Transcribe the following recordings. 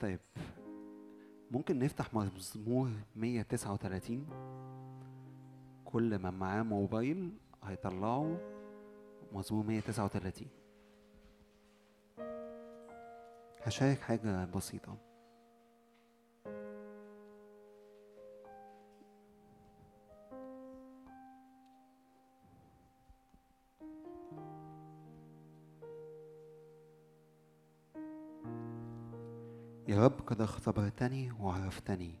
طيب ممكن نفتح مزمور 139 كل ما معاه موبايل هيطلعوا مزمور 139 هشارك حاجة بسيطة. يا رب قد اختبرتني وعرفتني.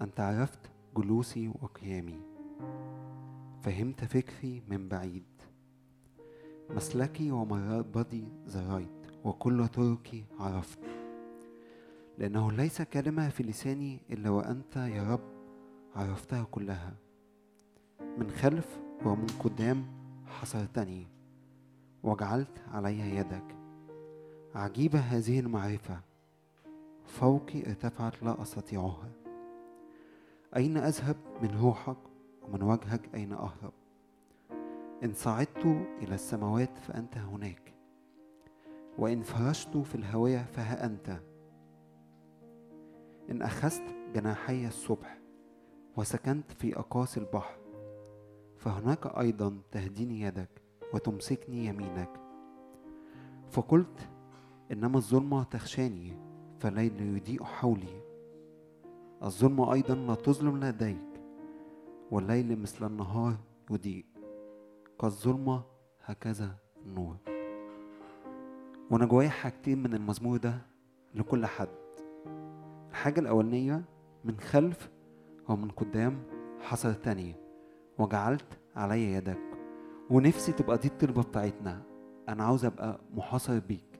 أنت عرفت جلوسي وقيامي فهمت فكري من بعيد. مسلكي ومربضي زريت وكل طرقي عرفت. لأنه ليس كلمة في لساني إلا وأنت يا رب عرفتها كلها. من خلف ومن قدام حصرتني. وجعلت علي يدك. عجيبة هذه المعرفة. فوقي ارتفعت لا أستطيعها. أين أذهب؟ من روحك ومن وجهك أين أهرب؟ إن صعدت إلى السماوات فأنت هناك. وإن فرشت في الهواء فها أنت. إن أخذت جناحي الصبح وسكنت في أقاصي البحر فهناك أيضا تهديني يدك وتمسكني يمينك. فقلت إنما الظلمة تخشاني. فالليل يضيء حولي. الظلمة أيضا لا تظلم لديك والليل مثل النهار يضيء كالظلمة هكذا النور. وأنا جوايا حاجتين من المزمور ده لكل حد. الحاجة الأولانية من خلف ومن قدام حصرتني وجعلت علي يدك. ونفسي تبقى دي الطلبة بتاعتنا. أنا عاوز أبقى محاصر بيك.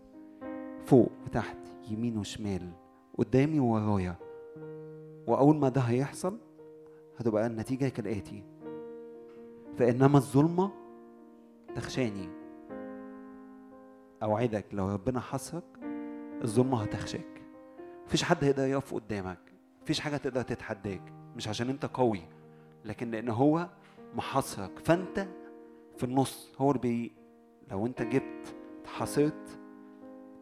فوق وتحت يمين وشمال قدامي وورايا. وأول ما ده هيحصل هتبقى النتيجة كالآتي. فإنما الظلمة تخشاني. أوعدك لو ربنا حصرك الظلمة هتخشاك. مفيش حد هيقدر يقف قدامك. مفيش حاجة تقدر تتحداك. مش عشان أنت قوي لكن لأن هو محاصرك. فأنت في النص هو اللي بي لو أنت جبت اتحاصرت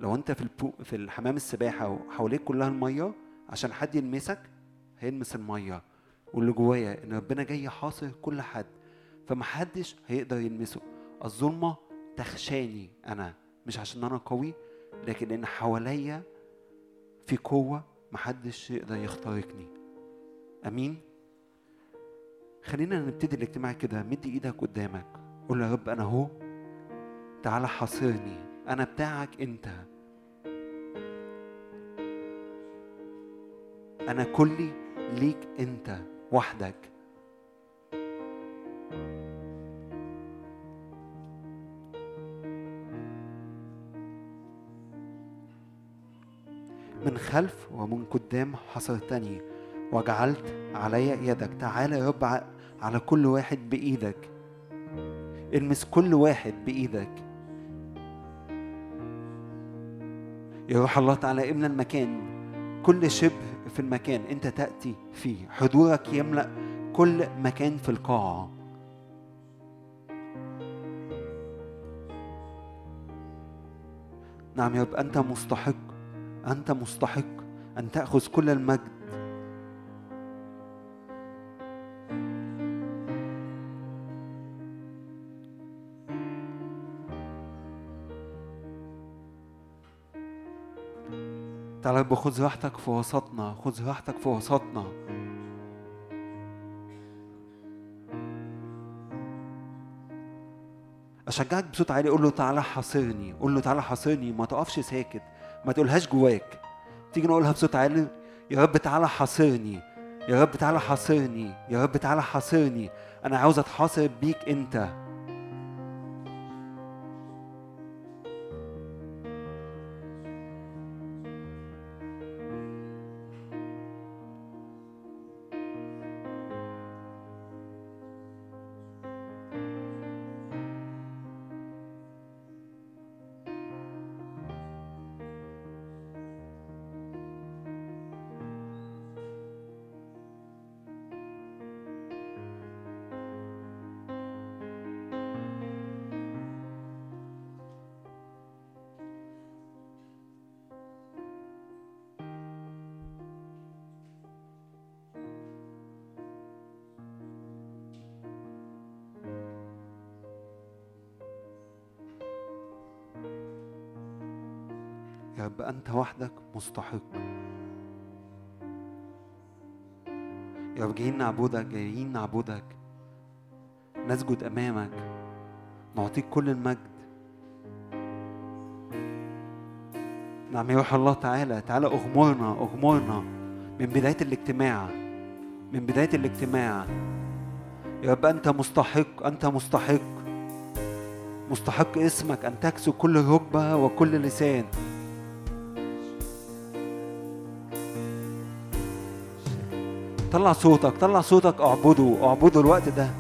لو انت في البو في الحمام السباحة وحواليك كلها المية عشان حد يلمسك هيلمس المية. واللي جوايا إن ربنا جاي حاصر كل حد فمحدش هيقدر يلمسه. الظلمة تخشاني أنا مش عشان أنا قوي لكن لأن حواليا في قوة محدش يقدر يخترقني. أمين؟ خلينا نبتدي الاجتماع كده. مد إيدك قدامك. قول يا رب أنا أهو. تعالى حاصرني. أنا بتاعك أنت. أنا كلي ليك أنت وحدك. من خلف ومن قدام حصرتني وجعلت علي يدك. تعالى يا رب على كل واحد بإيدك. المس كل واحد بإيدك. يا روح الله تعالى املى المكان. كل شبه في المكان انت تأتي فيه. حضورك يملأ كل مكان في القاعة. نعم يا رب أنت مستحق أنت مستحق أن تأخذ كل المجد تعالى يا رب خذ راحتك في وسطنا خذ راحتك في وسطنا. أشجعك بصوت عالي قول له تعالى حاصرني قول له تعالى حاصرني ما تقفش ساكت ما تقولهاش جواك. تيجي نقولها بصوت عالي يا رب تعالى حاصرني يا رب تعالى حاصرني يا رب تعالى حاصرني. أنا عاوز أتحاصر بيك أنت. يا أنت وحدك مستحق. يا رب جايين نعبدك جايين نعبدك. نسجد أمامك. نعطيك كل المجد. نعم يا روح الله تعالى تعالى أغمرنا أغمرنا من بداية الاجتماع من بداية الاجتماع. يا رب أنت مستحق أنت مستحق. مستحق اسمك أن تكسو كل ركبة وكل لسان. طلع صوتك طلع صوتك اعبده اعبده الوقت ده.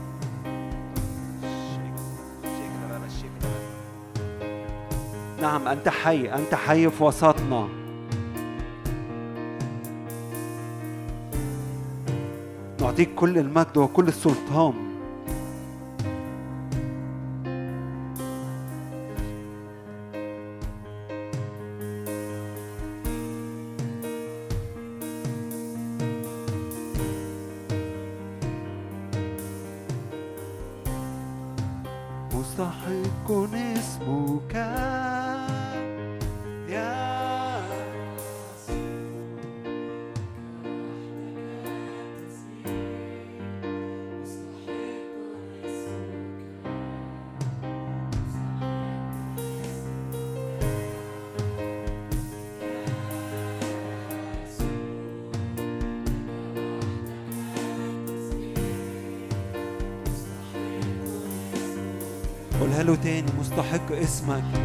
نعم أنت حي أنت حي في وسطنا. نعطيك كل المجد وكل السلطان. مستحق اسمك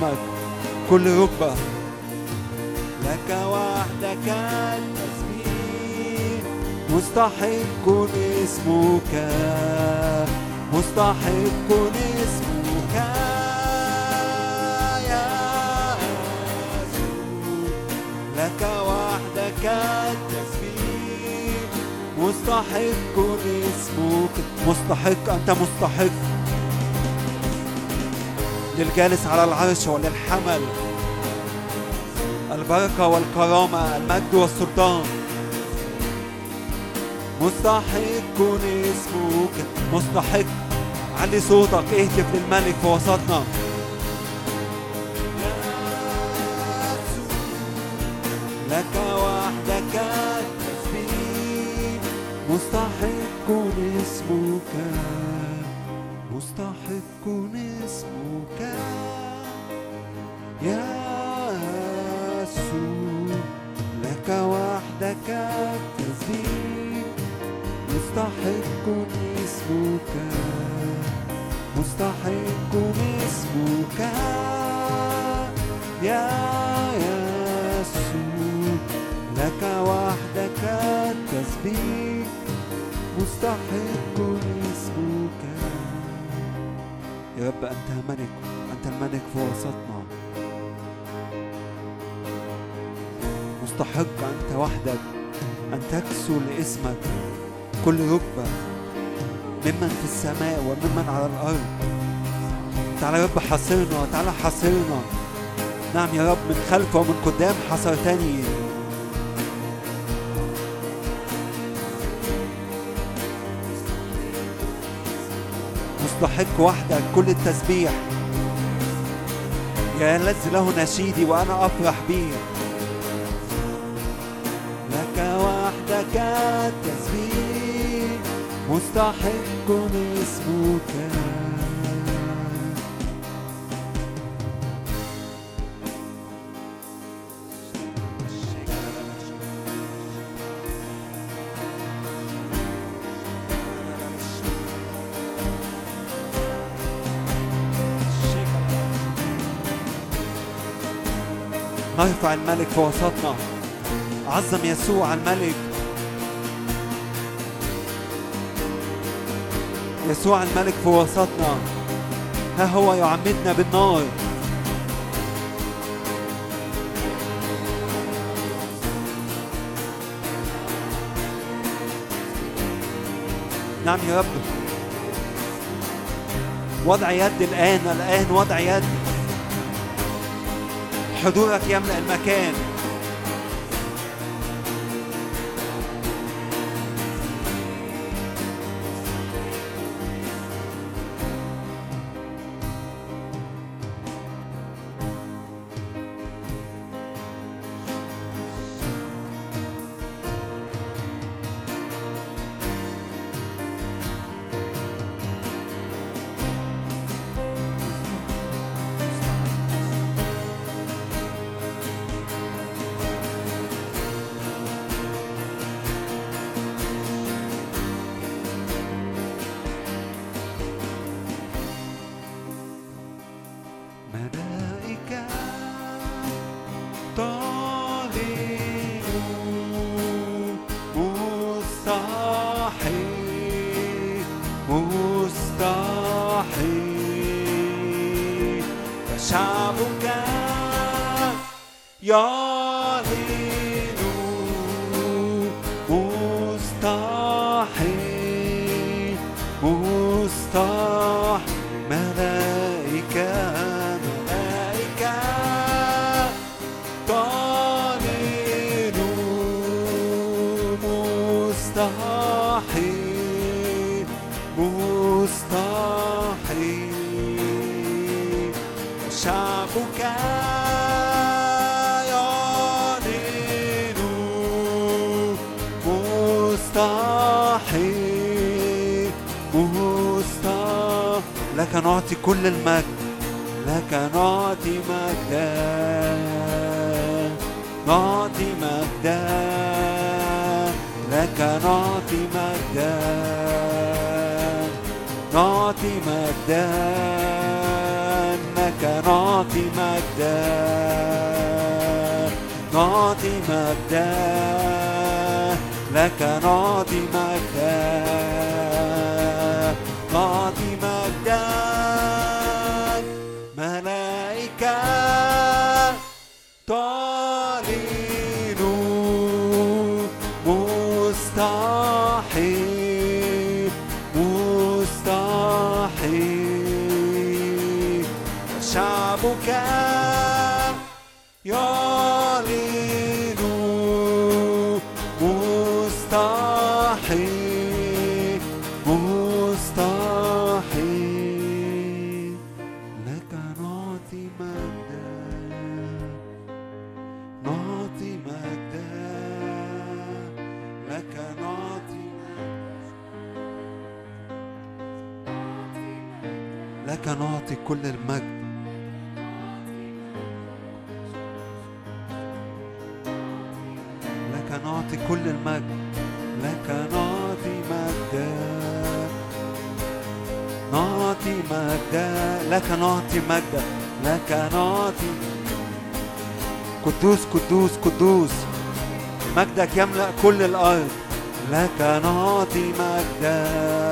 لاسمك كل ركبة. لك وحدك التسبيح. مستحق اسمك. مستحق اسمك يا يسوع. لك وحدك التسبيح. مستحق اسمك. مستحق أنت مستحق. للجالس على العرش وللحمل. البركة والكرامة المجد والسلطان. مستحق اسمك مستحق. علي صوتك اهتف للملك في وسطنا. يا رب حاصرنا تعالى حاصرنا نعم يا رب من خلف ومن قدام حصرتني تستحق وحدك كل التسبيح. يا الذي له نشيدي وأنا أفرح به لك وحدك التسبيح. مستحق اسمك. ارفع الملك في وسطنا. عظم يسوع الملك. يسوع الملك في وسطنا. ها هو يعمدنا بالنار. نعم يا رب. وضع يد الآن الآن وضع يد حضورك يملأ المكان. مجدك يملأ كل الأرض. لك نعطي مجدا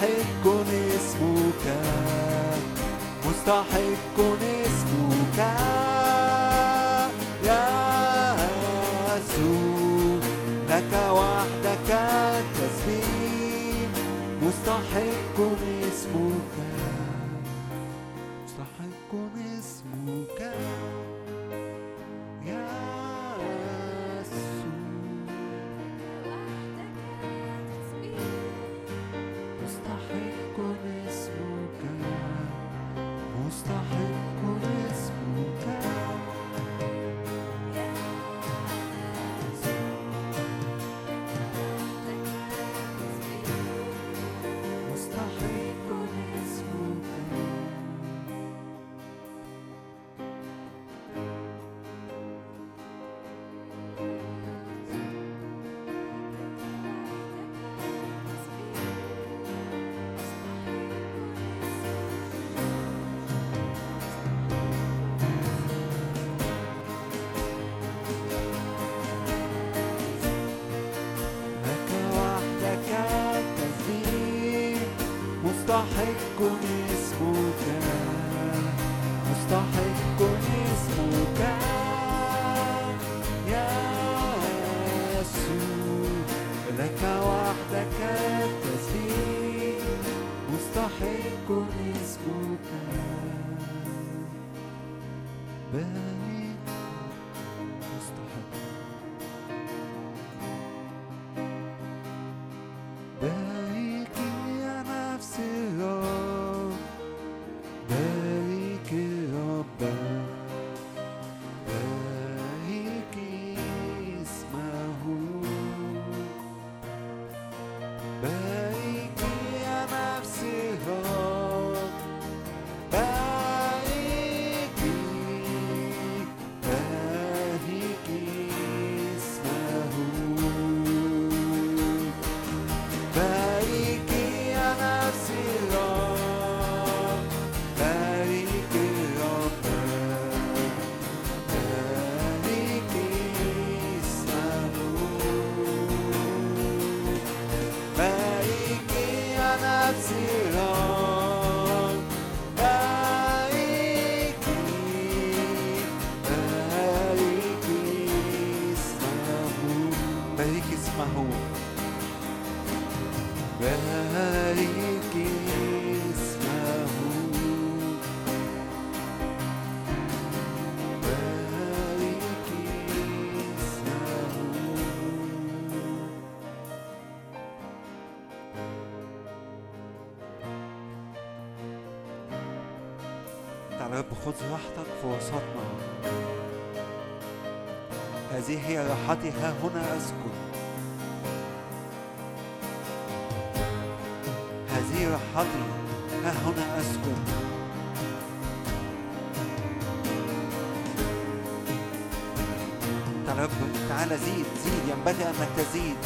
مستحق اسمك. مستحق اسمك. يا يسوع لك وحدك التسبيح مستحق اسمك. خذ راحتك في وسطنا. هذه هي راحتي ها هنا أسكن. هذه راحتي ها هنا أسكن. تعال زيد زيد ينبغي أنك تزيد.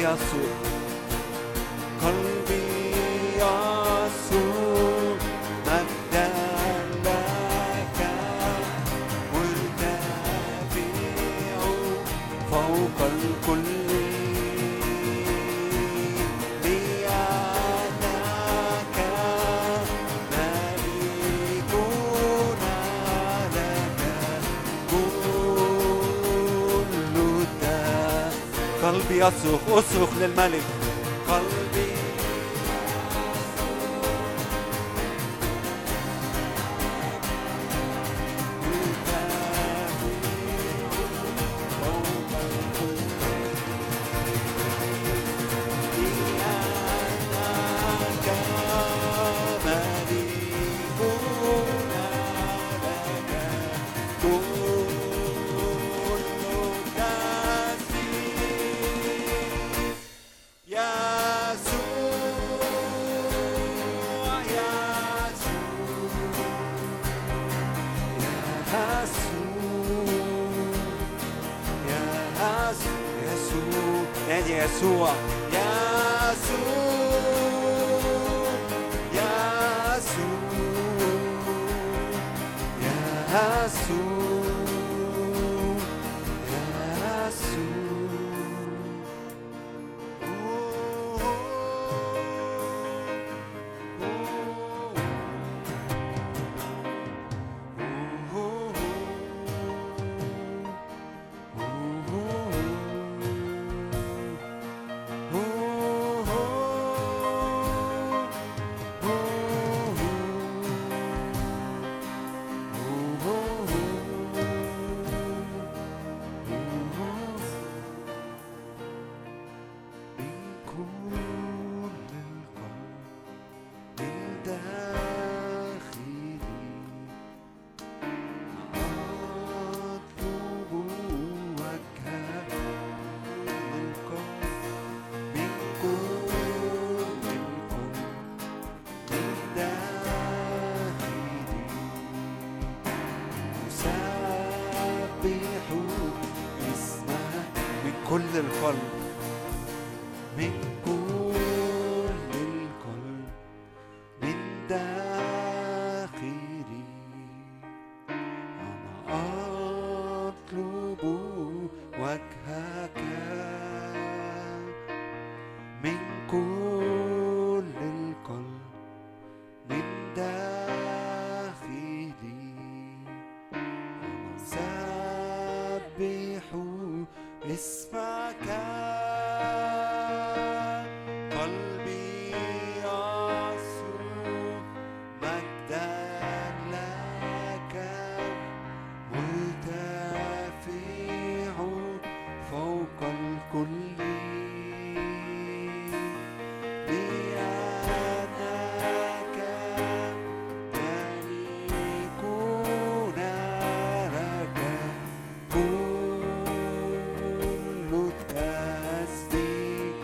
يسوع قلبي يسوع مجدا لك مرتفع فوق الكل قلبي يصرخ animales.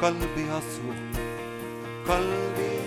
قلبي يصرخ قلبي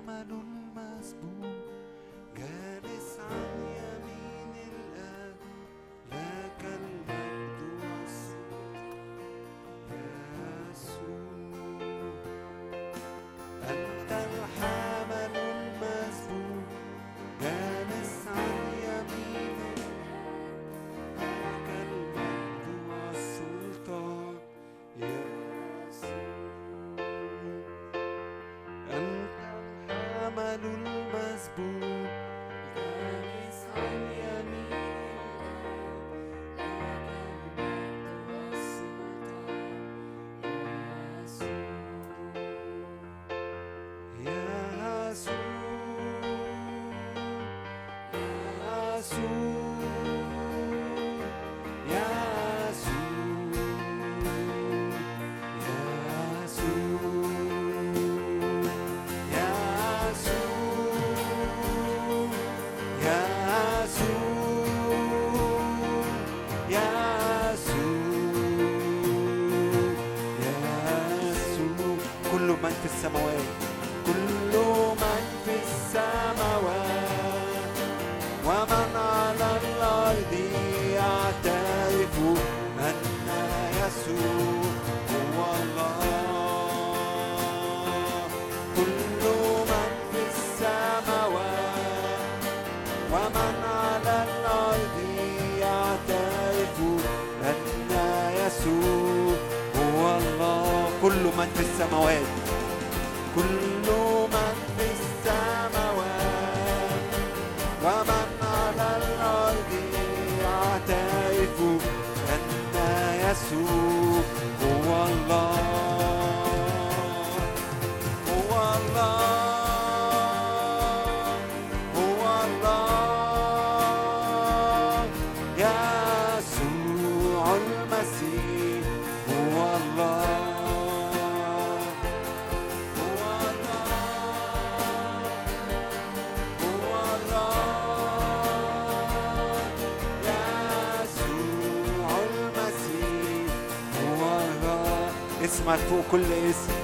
الثمن المسبوق جالس عن يمين الآب لك المجد والسلطان يسوع أنت الحق nun كل اسم.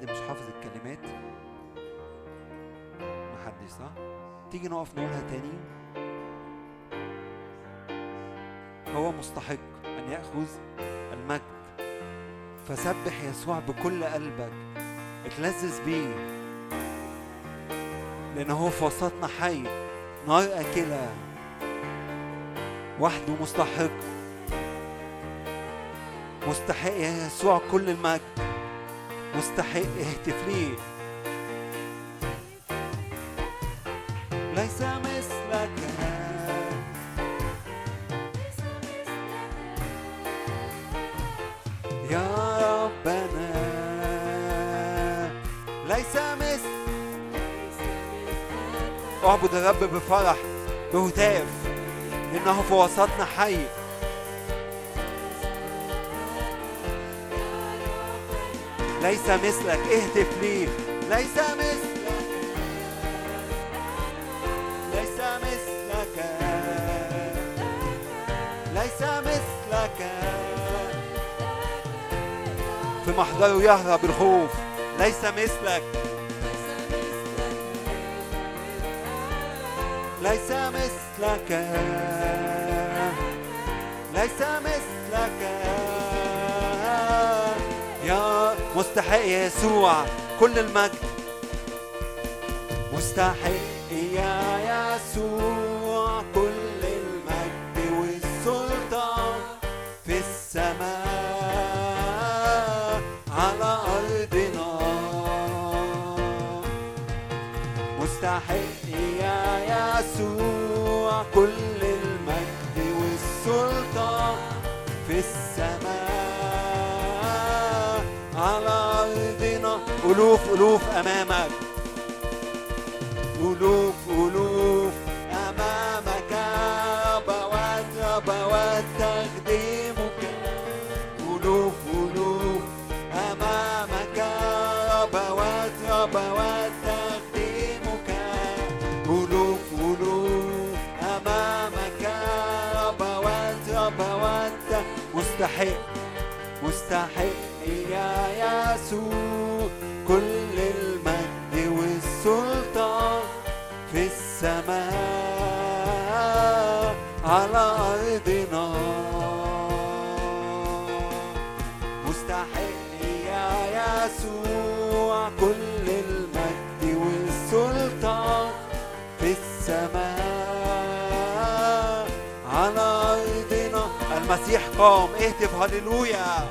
حد مش حافظ الكلمات؟ محدش صح؟ تيجي نقف نقولها تاني؟ هو مستحق أن يأخذ المجد. فسبح يسوع بكل قلبك. اتلذذ بيه. لأنه هو في وسطنا حي. نار أكلة. وحده مستحق. مستحق يا يسوع كل المجد. مستحق اهتف ليه ليس مثلك. يا ربنا. ليس مثل اعبد الرب بفرح بهتاف لأنه في وسطنا حي. ليس مثلك اهتف ليه. ليس مثلك. ليس مثلك. ليس مثلك. في محضره يهرب الخوف. ليس مثلك. ليس مثلك. مستحق يا يسوع. كل المجد. مستحق يا يسوع. كل المجد والسلطان في السماء على أرضنا. ألوف ألوف أمامك. ألوف ألوف أمامك. ربوات ربوات تخدمك. ألوف ألوف أمامك. ربوات ربوات تخدمك. ألوف ألوف أمامك. ربوات ربوات مستحق مستحق يا يسوع. على أرضنا. مستحق يا يسوع كل المجد والسلطان في السماء. على أرضنا. المسيح قام. اهتف هللويا.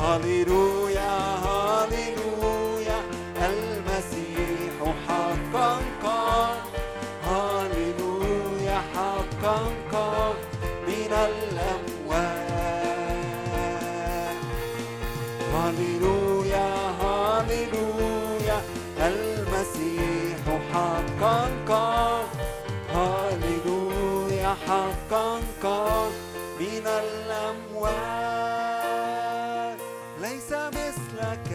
هللويا. حقا قام هللويا حقا قام من الأموات ليس مثلك.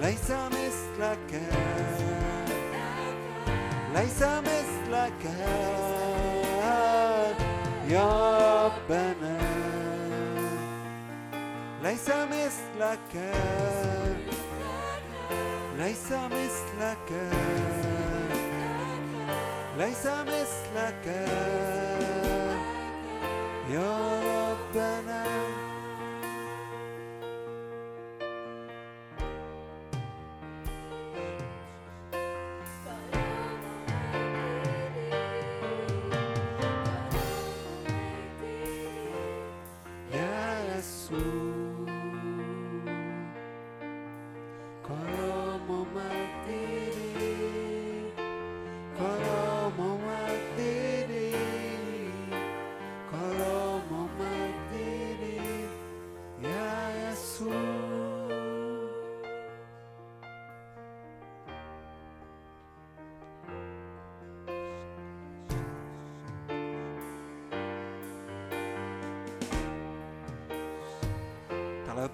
ليس مثلك. ليس مثلك. يا ربنا. ليس مثلك. ليس مثلك. ليس مثلك. يا ربنا.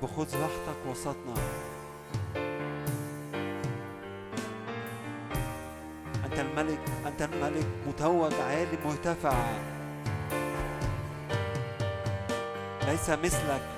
رب خذ راحتك وسطنا. أنت الملك أنت الملك متوج عالي مرتفع. ليس مثلك.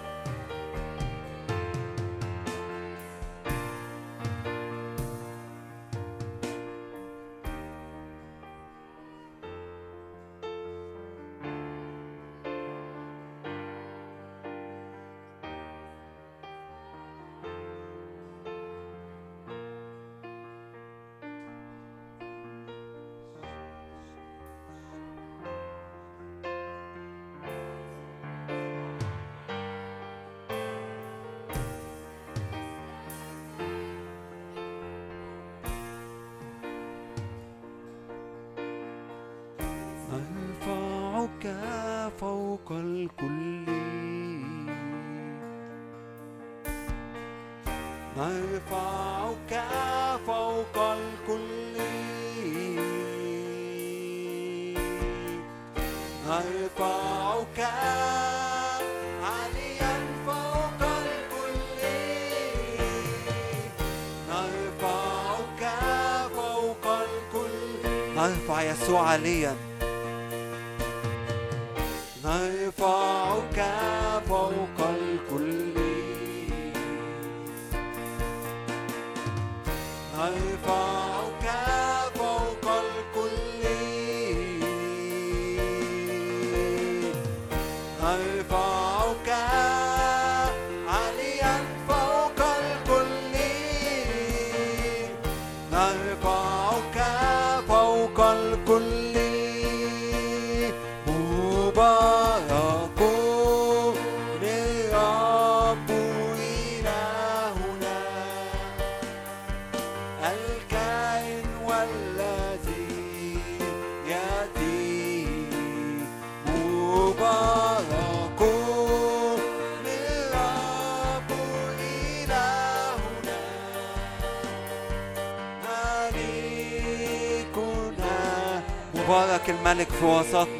يسوع الملك في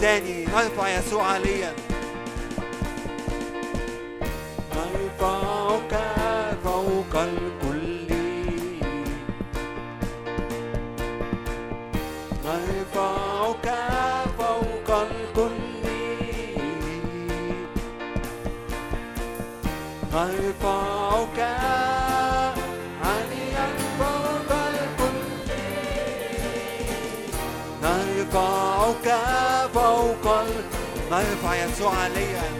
تاني. نرفع يسوع عاليا نرفع يسوع عاليا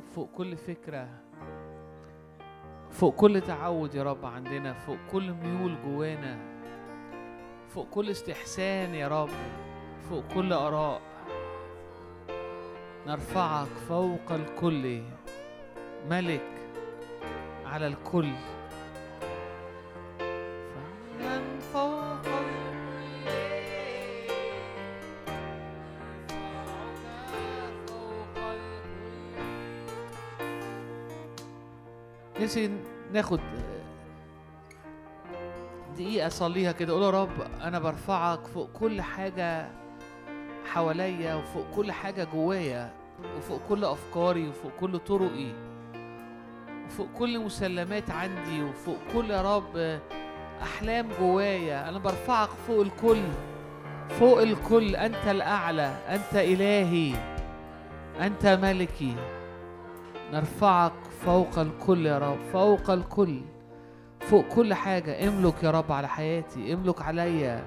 رب فوق كل فكرة فوق كل تعود يا رب عندنا فوق كل ميول جوانا فوق كل استحسان يا رب فوق كل آراء. نرفعك فوق الكل ملك على الكل. نفسي ناخد دقيقة أصليها كده أقول يا رب أنا برفعك فوق كل حاجة حواليا وفوق كل حاجة جوايا وفوق كل أفكاري وفوق كل طرقي وفوق كل مسلمات عندي وفوق كل يا رب أحلام جوايا. أنا برفعك فوق الكل فوق الكل. أنت الأعلى أنت إلهي أنت ملكي. نرفعك فوق الكل يا رب فوق الكل. فوق كل حاجة. املك يا رب على حياتي املك عليا.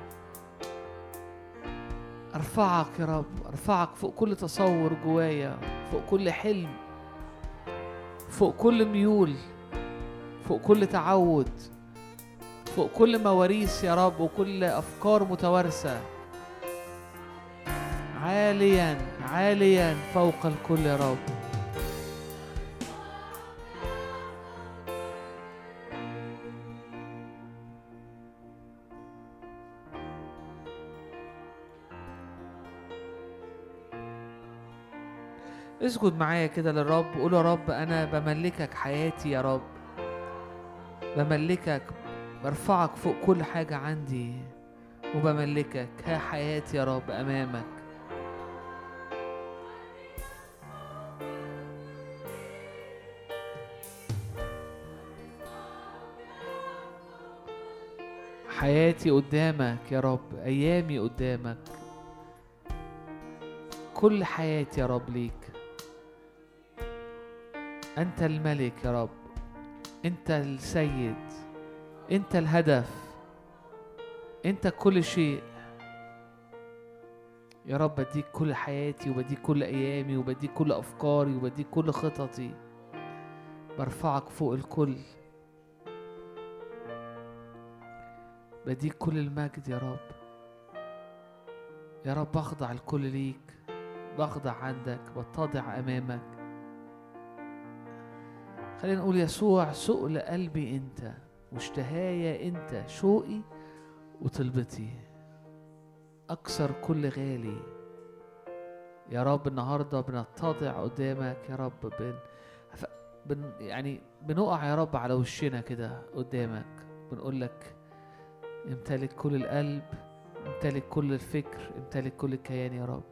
ارفعك يا رب ارفعك فوق كل تصور جوايا فوق كل حلم فوق كل ميول فوق كل تعود فوق كل مواريث يا رب وكل أفكار متوارثة. عاليا عاليا فوق الكل يا رب. اسجد معايا كده للرب قول يا رب أنا بملكك حياتي يا رب. بملكك برفعك فوق كل حاجة عندي. وبملكك ها حياتي يا رب أمامك. حياتي قدامك يا رب أيامي قدامك. كل حياتي يا رب ليك. أنت الملك يا رب. أنت السيد. أنت الهدف. أنت كل شيء. يا رب بديك كل حياتي وبديك كل أيامي وبديك كل أفكاري وبديك كل خططي. برفعك فوق الكل. بديك كل المجد يا رب. يا رب بخضع الكل ليك. بخضع عندك بتضع أمامك. خلينا نقول يسوع سؤل قلبي أنت واشتهايا أنت شوقي وطلبتي. أكثر كل غالي. يا رب النهارده بنتضع قدامك يا رب بن, بن يعني بنقع يا رب على وشنا كده قدامك. بنقول لك امتلك كل القلب امتلك كل الفكر امتلك كل الكيان يا رب.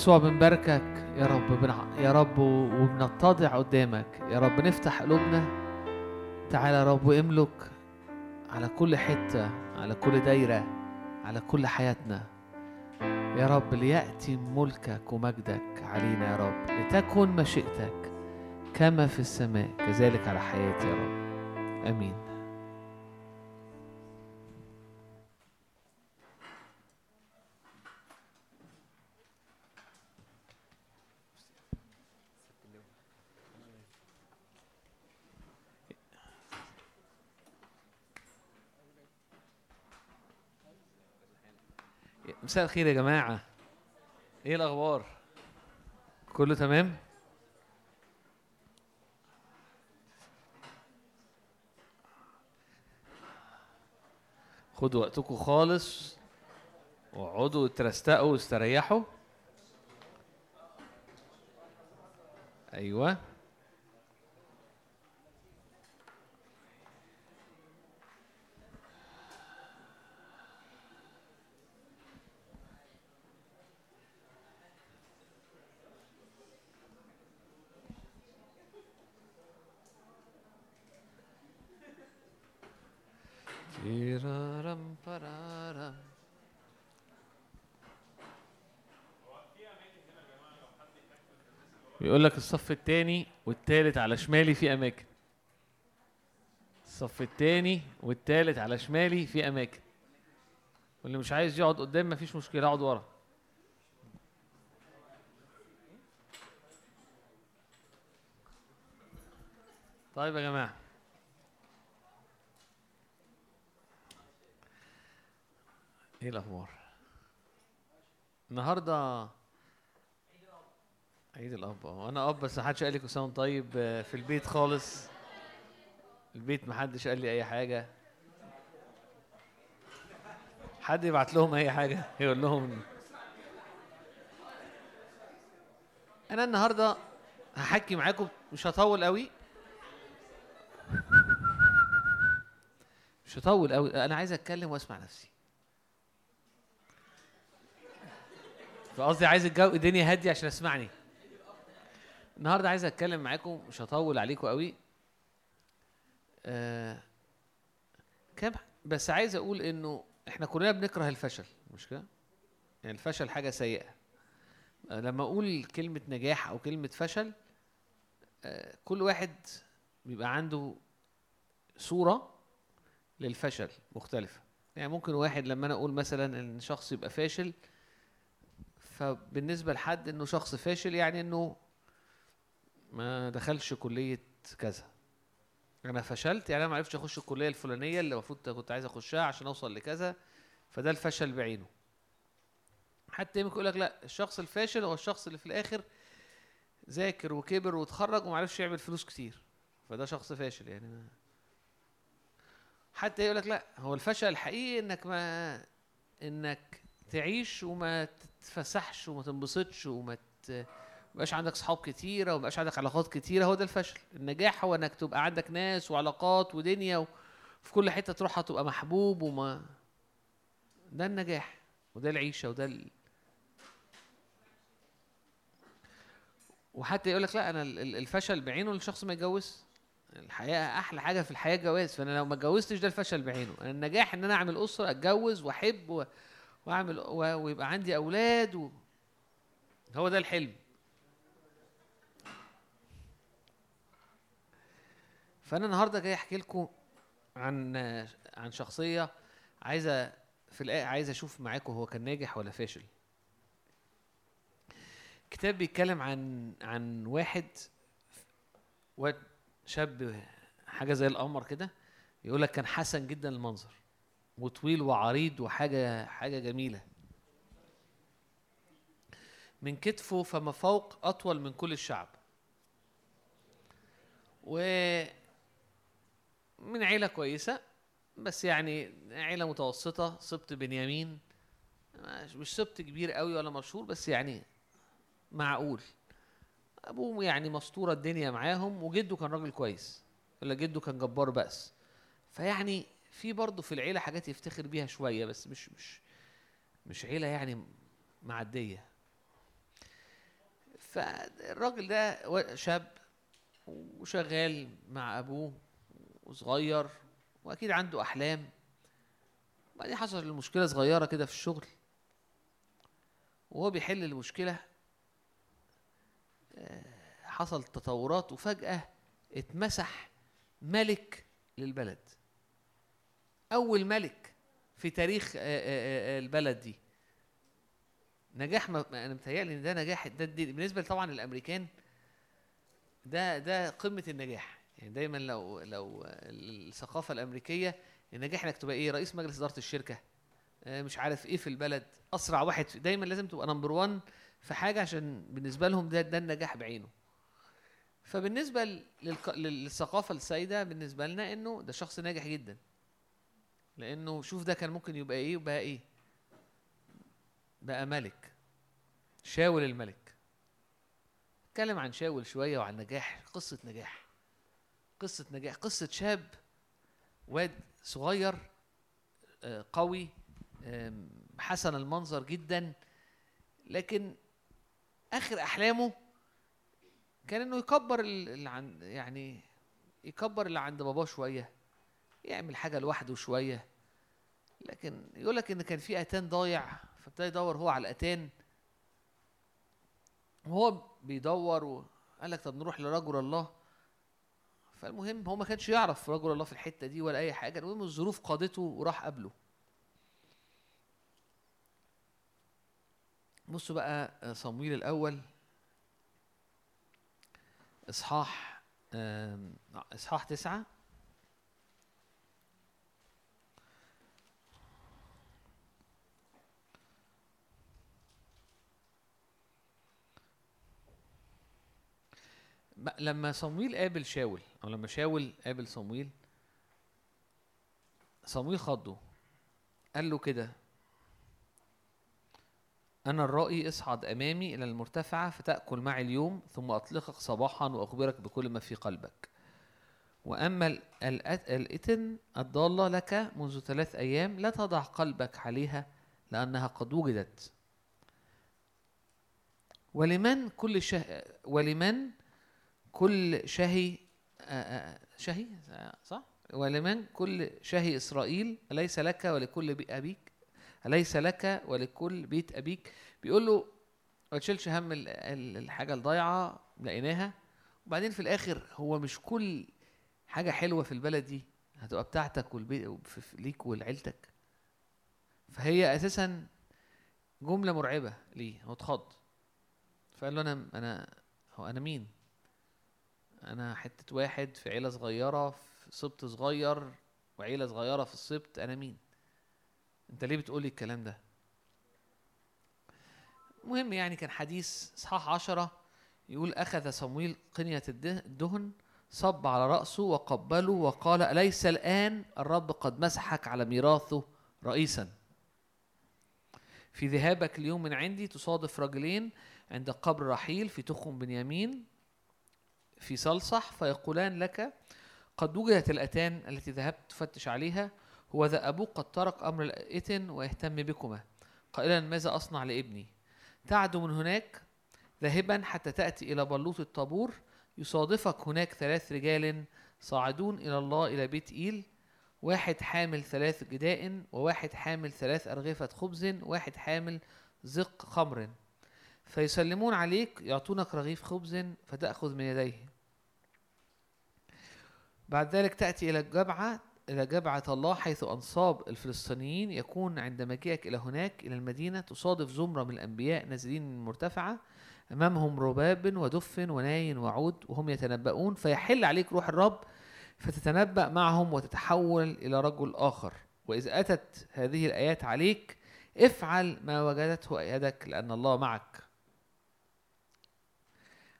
يسوع بنباركك يا رب بنع... يا رب وبنتضع قدامك. يا رب نفتح قلوبنا. تعالى يا رب واملك على كل حتة على كل دايرة على كل حياتنا. يا رب ليأتي ملكك ومجدك علينا يا رب لتكن مشيئتك كما في السماء كذلك على حياتي يا رب. آمين. مساء الخير يا جماعة إيه الأخبار؟ كله تمام؟ خدوا وقتكم خالص واقعدوا ترستقوا واستريحوا أيوه بيقول لك الصف التاني والتالت على شمالي في أماكن. الصف التاني والتالت على شمالي في أماكن. واللي مش عايز يقعد قدام مفيش مشكلة اقعد ورا. طيب يا جماعة. إيه الأخبار؟ النهارده عيد الأب. آه أنا أب بس محدش قال لي كل طيب آه، في البيت خالص. البيت محدش قال لي أي حاجة. حد يبعت لهم أي حاجة؟ يقول لهم أنا النهارده هحكي معاكم. مش هطول قوي. مش هطول قوي. أنا عايز أتكلم وأسمع نفسي. فقصدي عايز الجو الدنيا هادية عشان اسمعني. النهارده عايز أتكلم معاكم مش هطول عليكم قوي. آه كم بس عايز أقول إنه إحنا كلنا بنكره الفشل مش كده؟ يعني الفشل حاجة سيئة. آه لما أقول كلمة نجاح أو كلمة فشل آه كل واحد بيبقى عنده صورة للفشل مختلفة. يعني ممكن واحد لما أنا أقول مثلا إن شخص يبقى فاشل فبالنسبة لحد إنه شخص فاشل يعني إنه ما دخلش كلية كذا. أنا فشلت يعني أنا ما عرفتش أخش الكلية الفلانية اللي المفروض كنت عايز أخشها عشان أوصل لكذا فده الفشل بعينه. حتى يمكن يقول لك لا الشخص الفاشل هو الشخص اللي في الآخر ذاكر وكبر واتخرج وما عرفش يعمل فلوس كتير فده شخص فاشل يعني. ما حتى يقول لك لا هو الفشل الحقيقي إنك ما إنك تعيش وما تتفسحش وما تنبسطش وما ت... مبقاش عندك صحاب كتيرة ومبقاش عندك علاقات كتيرة هو ده الفشل. النجاح هو إنك تبقى عندك ناس وعلاقات ودنيا وفي كل حتة تروحها تبقى محبوب وما ده النجاح وده العيشة وده ال... وحتى يقول لك لا أنا ال- ال- الفشل بعينه الشخص ما يتجوز. الحقيقة أحلى حاجة في الحياة الجواز فأنا لو ما اتجوزتش ده الفشل بعينه. النجاح إن أنا أعمل أسرة أتجوز وأحب و... وأعمل و... ويبقى عندي أولاد و... هو ده الحلم. فأنا النهارده جاي أحكي لكم عن عن شخصية عايزة في الآية عايز أشوف معاكم هو كان ناجح ولا فاشل. كتاب بيتكلم عن عن واحد شاب حاجة زي القمر كده يقول لك كان حسن جدا المنظر. وطويل وعريض وحاجة حاجة جميلة. من كتفه فما فوق أطول من كل الشعب. و من عيلة كويسة بس يعني عيلة متوسطة سبط بنيامين. مش- سبط كبير قوي ولا مشهور بس يعني معقول. ابوه يعني مسطورة الدنيا معاهم وجده كان راجل كويس. ولا جده كان جبار بأس. فيعني في برضه في العيلة حاجات يفتخر بيها شوية بس مش مش مش عيلة يعني معدية. فالراجل ده شاب وشغال مع أبوه وصغير وأكيد عنده أحلام. بعدين حصل المشكلة صغيرة كده في الشغل. وهو بيحل المشكلة آه، حصل تطورات وفجأة اتمسح ملك للبلد. أول ملك في تاريخ آه، آه، آه، البلد دي. نجاح ما أنا متهيألي إن ده نجاح ده بالنسبة طبعا للأمريكان ده ده قمة النجاح. يعني دايما لو لو الثقافة الأمريكية النجاح إنك تبقى إيه رئيس مجلس إدارة الشركة مش عارف إيه في البلد أسرع واحد دايما لازم تبقى نمبر 1 في حاجة عشان بالنسبة لهم ده ده النجاح بعينه. فبالنسبة للثقافة السائدة بالنسبة لنا إنه ده شخص ناجح جدا. لأنه شوف ده كان ممكن يبقى إيه وبقى إيه؟ بقى ملك. شاول الملك. اتكلم عن شاول شوية وعن نجاح قصة نجاح. قصة نجاح قصة شاب واد صغير آه، قوي حسن المنظر جدا. لكن آخر أحلامه كان إنه يكبر ال- اللي عند يعني يكبر اللي عند باباه شوية. يعمل حاجة لوحده شوية. لكن يقول لك إن كان في آتان ضايع فابتدى يدور هو على الاتان وهو بيدور وقال لك طب نروح لرجل الله. فالمهم هو ما كانش يعرف رجل الله في الحتة دي ولا أي حاجة. المهم الظروف قادته وراح قابله. بصوا بقى آه، صمويل الأول. إصحاح آم، إصحاح تسعة. لما صمويل قابل شاول أو لما شاول قابل صمويل صمويل خضه قال له كده أنا الرائي اصعد أمامي إلى المرتفعة فتأكل معي اليوم ثم أطلقك صباحا وأخبرك بكل ما في قلبك. وأما الإتن الضالة لك منذ ثلاث أيام لا تضع قلبك عليها لأنها قد وجدت. ولمن كل شه... ولمن كل شهي آه، آه، شهي آه، صح؟ ولمن كل شهي إسرائيل أليس لك ولكل بي- أبيك؟ أليس لك ولكل بيت أبيك؟ بيقول له ما تشيلش هم ال- ال- الحاجة الضايعة لقيناها. وبعدين في الآخر هو مش كل حاجة حلوة في البلد دي هتبقى بتاعتك ليك ولعيلتك. فهي أساسا جملة مرعبة ليه هو اتخض. فقال له أنا أنا هو أنا مين؟ أنا حتة واحد في عيلة صغيرة في سبط صغير وعيلة صغيرة في السبط أنا مين؟ أنت ليه بتقولي الكلام ده؟ المهم يعني كان حديث إصحاح عشرة يقول أخذ صمويل قنية الده- الدهن صب على رأسه وقبله وقال أليس الآن الرب قد مسحك على ميراثه رئيسا في ذهابك اليوم من عندي تصادف رجلين عند قبر رحيل في تخم بنيامين في صلصح فيقولان لك قد وجدت الأتان التي ذهبت تفتش عليها هو ذا أبوك قد ترك أمر الإتن ويهتم بكما. قائلا ماذا أصنع لابني؟ تعدو من هناك ذاهبا حتى تأتي إلى بلوط الطابور يصادفك هناك ثلاث رجال صاعدون إلى الله إلى بيت إيل واحد حامل ثلاث جداء وواحد حامل ثلاث أرغفة خبز واحد حامل زق خمر. فيسلمون عليك يعطونك رغيف خبز فتأخذ من يديه. بعد ذلك تأتي إلى الجبعة إلى جبعة الله حيث أنصاب الفلسطينيين يكون عند مجيئك إلى هناك إلى المدينة تصادف زمرة من الأنبياء نازلين من المرتفعة أمامهم رباب ودف وناي وعود وهم يتنبؤون فيحل عليك روح الرب فتتنبأ معهم وتتحول إلى رجل آخر. وإذا أتت هذه الآيات عليك افعل ما وجدته يدك لأن الله معك.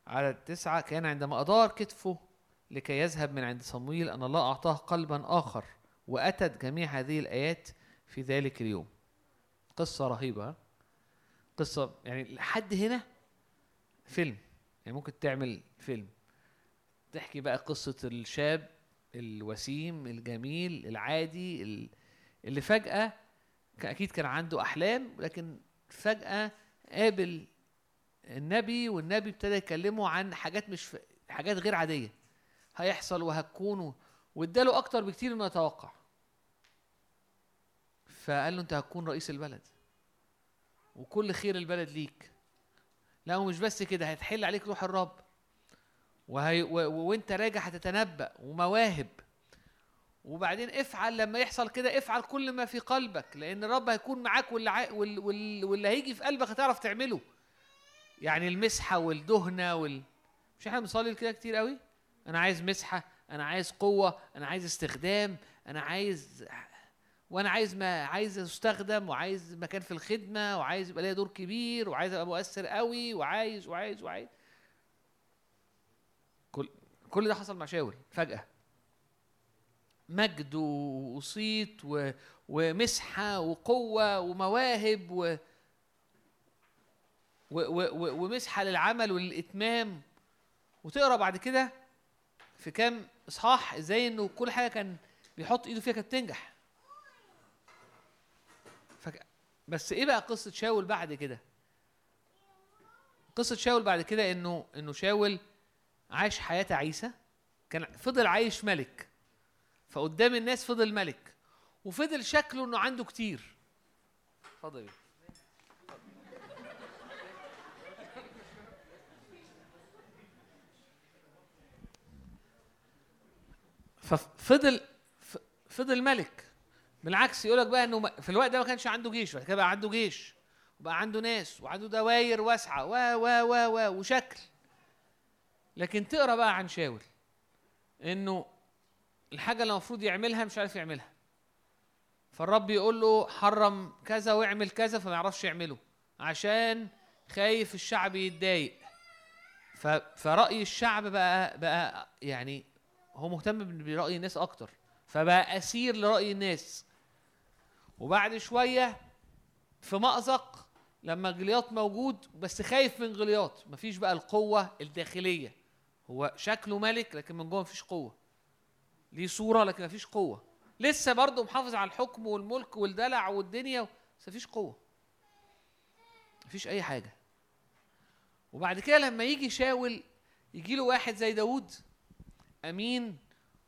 على التسعة كان عندما أدار كتفه لكي يذهب من عند صمويل أن الله أعطاه قلبا آخر وأتت جميع هذه الآيات في ذلك اليوم. قصة رهيبة؟ قصة يعني لحد هنا فيلم. يعني ممكن تعمل فيلم. تحكي بقى قصة الشاب الوسيم الجميل العادي ال- اللي فجأة أكيد كان عنده أحلام لكن فجأة قابل النبي والنبي ابتدى يكلمه عن حاجات مش ف... حاجات غير عادية. هيحصل وهتكون و- واداله أكتر بكتير مما يتوقع. فقال له أنت هتكون رئيس البلد وكل خير البلد ليك. لا ومش بس كده هيتحل عليك روح الرب. وهي و... وانت راجع هتتنبأ ومواهب. وبعدين افعل لما يحصل كده افعل كل ما في قلبك لأن الرب هيكون معاك واللي. وال... وال... واللي هيجي في قلبك هتعرف تعمله. يعني المسحة والدهنة وال مش إحنا بنصلي كده كتير قوي؟ أنا عايز مسحة أنا عايز قوة أنا عايز استخدام أنا عايز وأنا عايز ما عايز أستخدم وعايز مكان في الخدمة وعايز يبقى ليا دور كبير وعايز أبقى مؤثر قوي وعايز وعايز وعايز. كل كل ده حصل مع شاول فجأة. مجد وصيت و... ومسحة وقوة ومواهب و... و... و... ومسحة للعمل وللاتمام وتقرأ بعد كده في كام إصحاح إزاي إنه كل حاجة كان بيحط إيده فيها كانت تنجح. فك... بس إيه بقى قصة شاول بعد كده؟ قصة شاول بعد كده إنه إنه شاول عاش حياة عيسى كان فضل عايش ملك. فقدام الناس فضل ملك. وفضل شكله إنه عنده كتير. اتفضل ففضل فضل ملك. بالعكس يقولك بقى إنه في الوقت ده ما كانش عنده جيش بعد كده بقى عنده جيش وبقى عنده ناس وعنده دواير واسعة و و و و وشكل. لكن تقرأ بقى عن شاول إنه الحاجة اللي المفروض يعملها مش عارف يعملها. فالرب يقول له حرم كذا واعمل كذا فما يعرفش يعمله عشان خايف الشعب يتضايق. ف- فرأي الشعب بقى بقى يعني هو مهتم برأي الناس أكتر فبقى أسير لرأي الناس. وبعد شوية في مأزق لما جلياط موجود بس خايف من جلياط مفيش بقى القوة الداخلية. هو شكله ملك لكن من جوه مفيش قوة. ليه صورة لكن مفيش قوة. لسه برضه محافظ على الحكم والملك والدلع والدنيا بس مفيش قوة. مفيش أي حاجة. وبعد كده لما يجي شاول يجي له واحد زي داوود أمين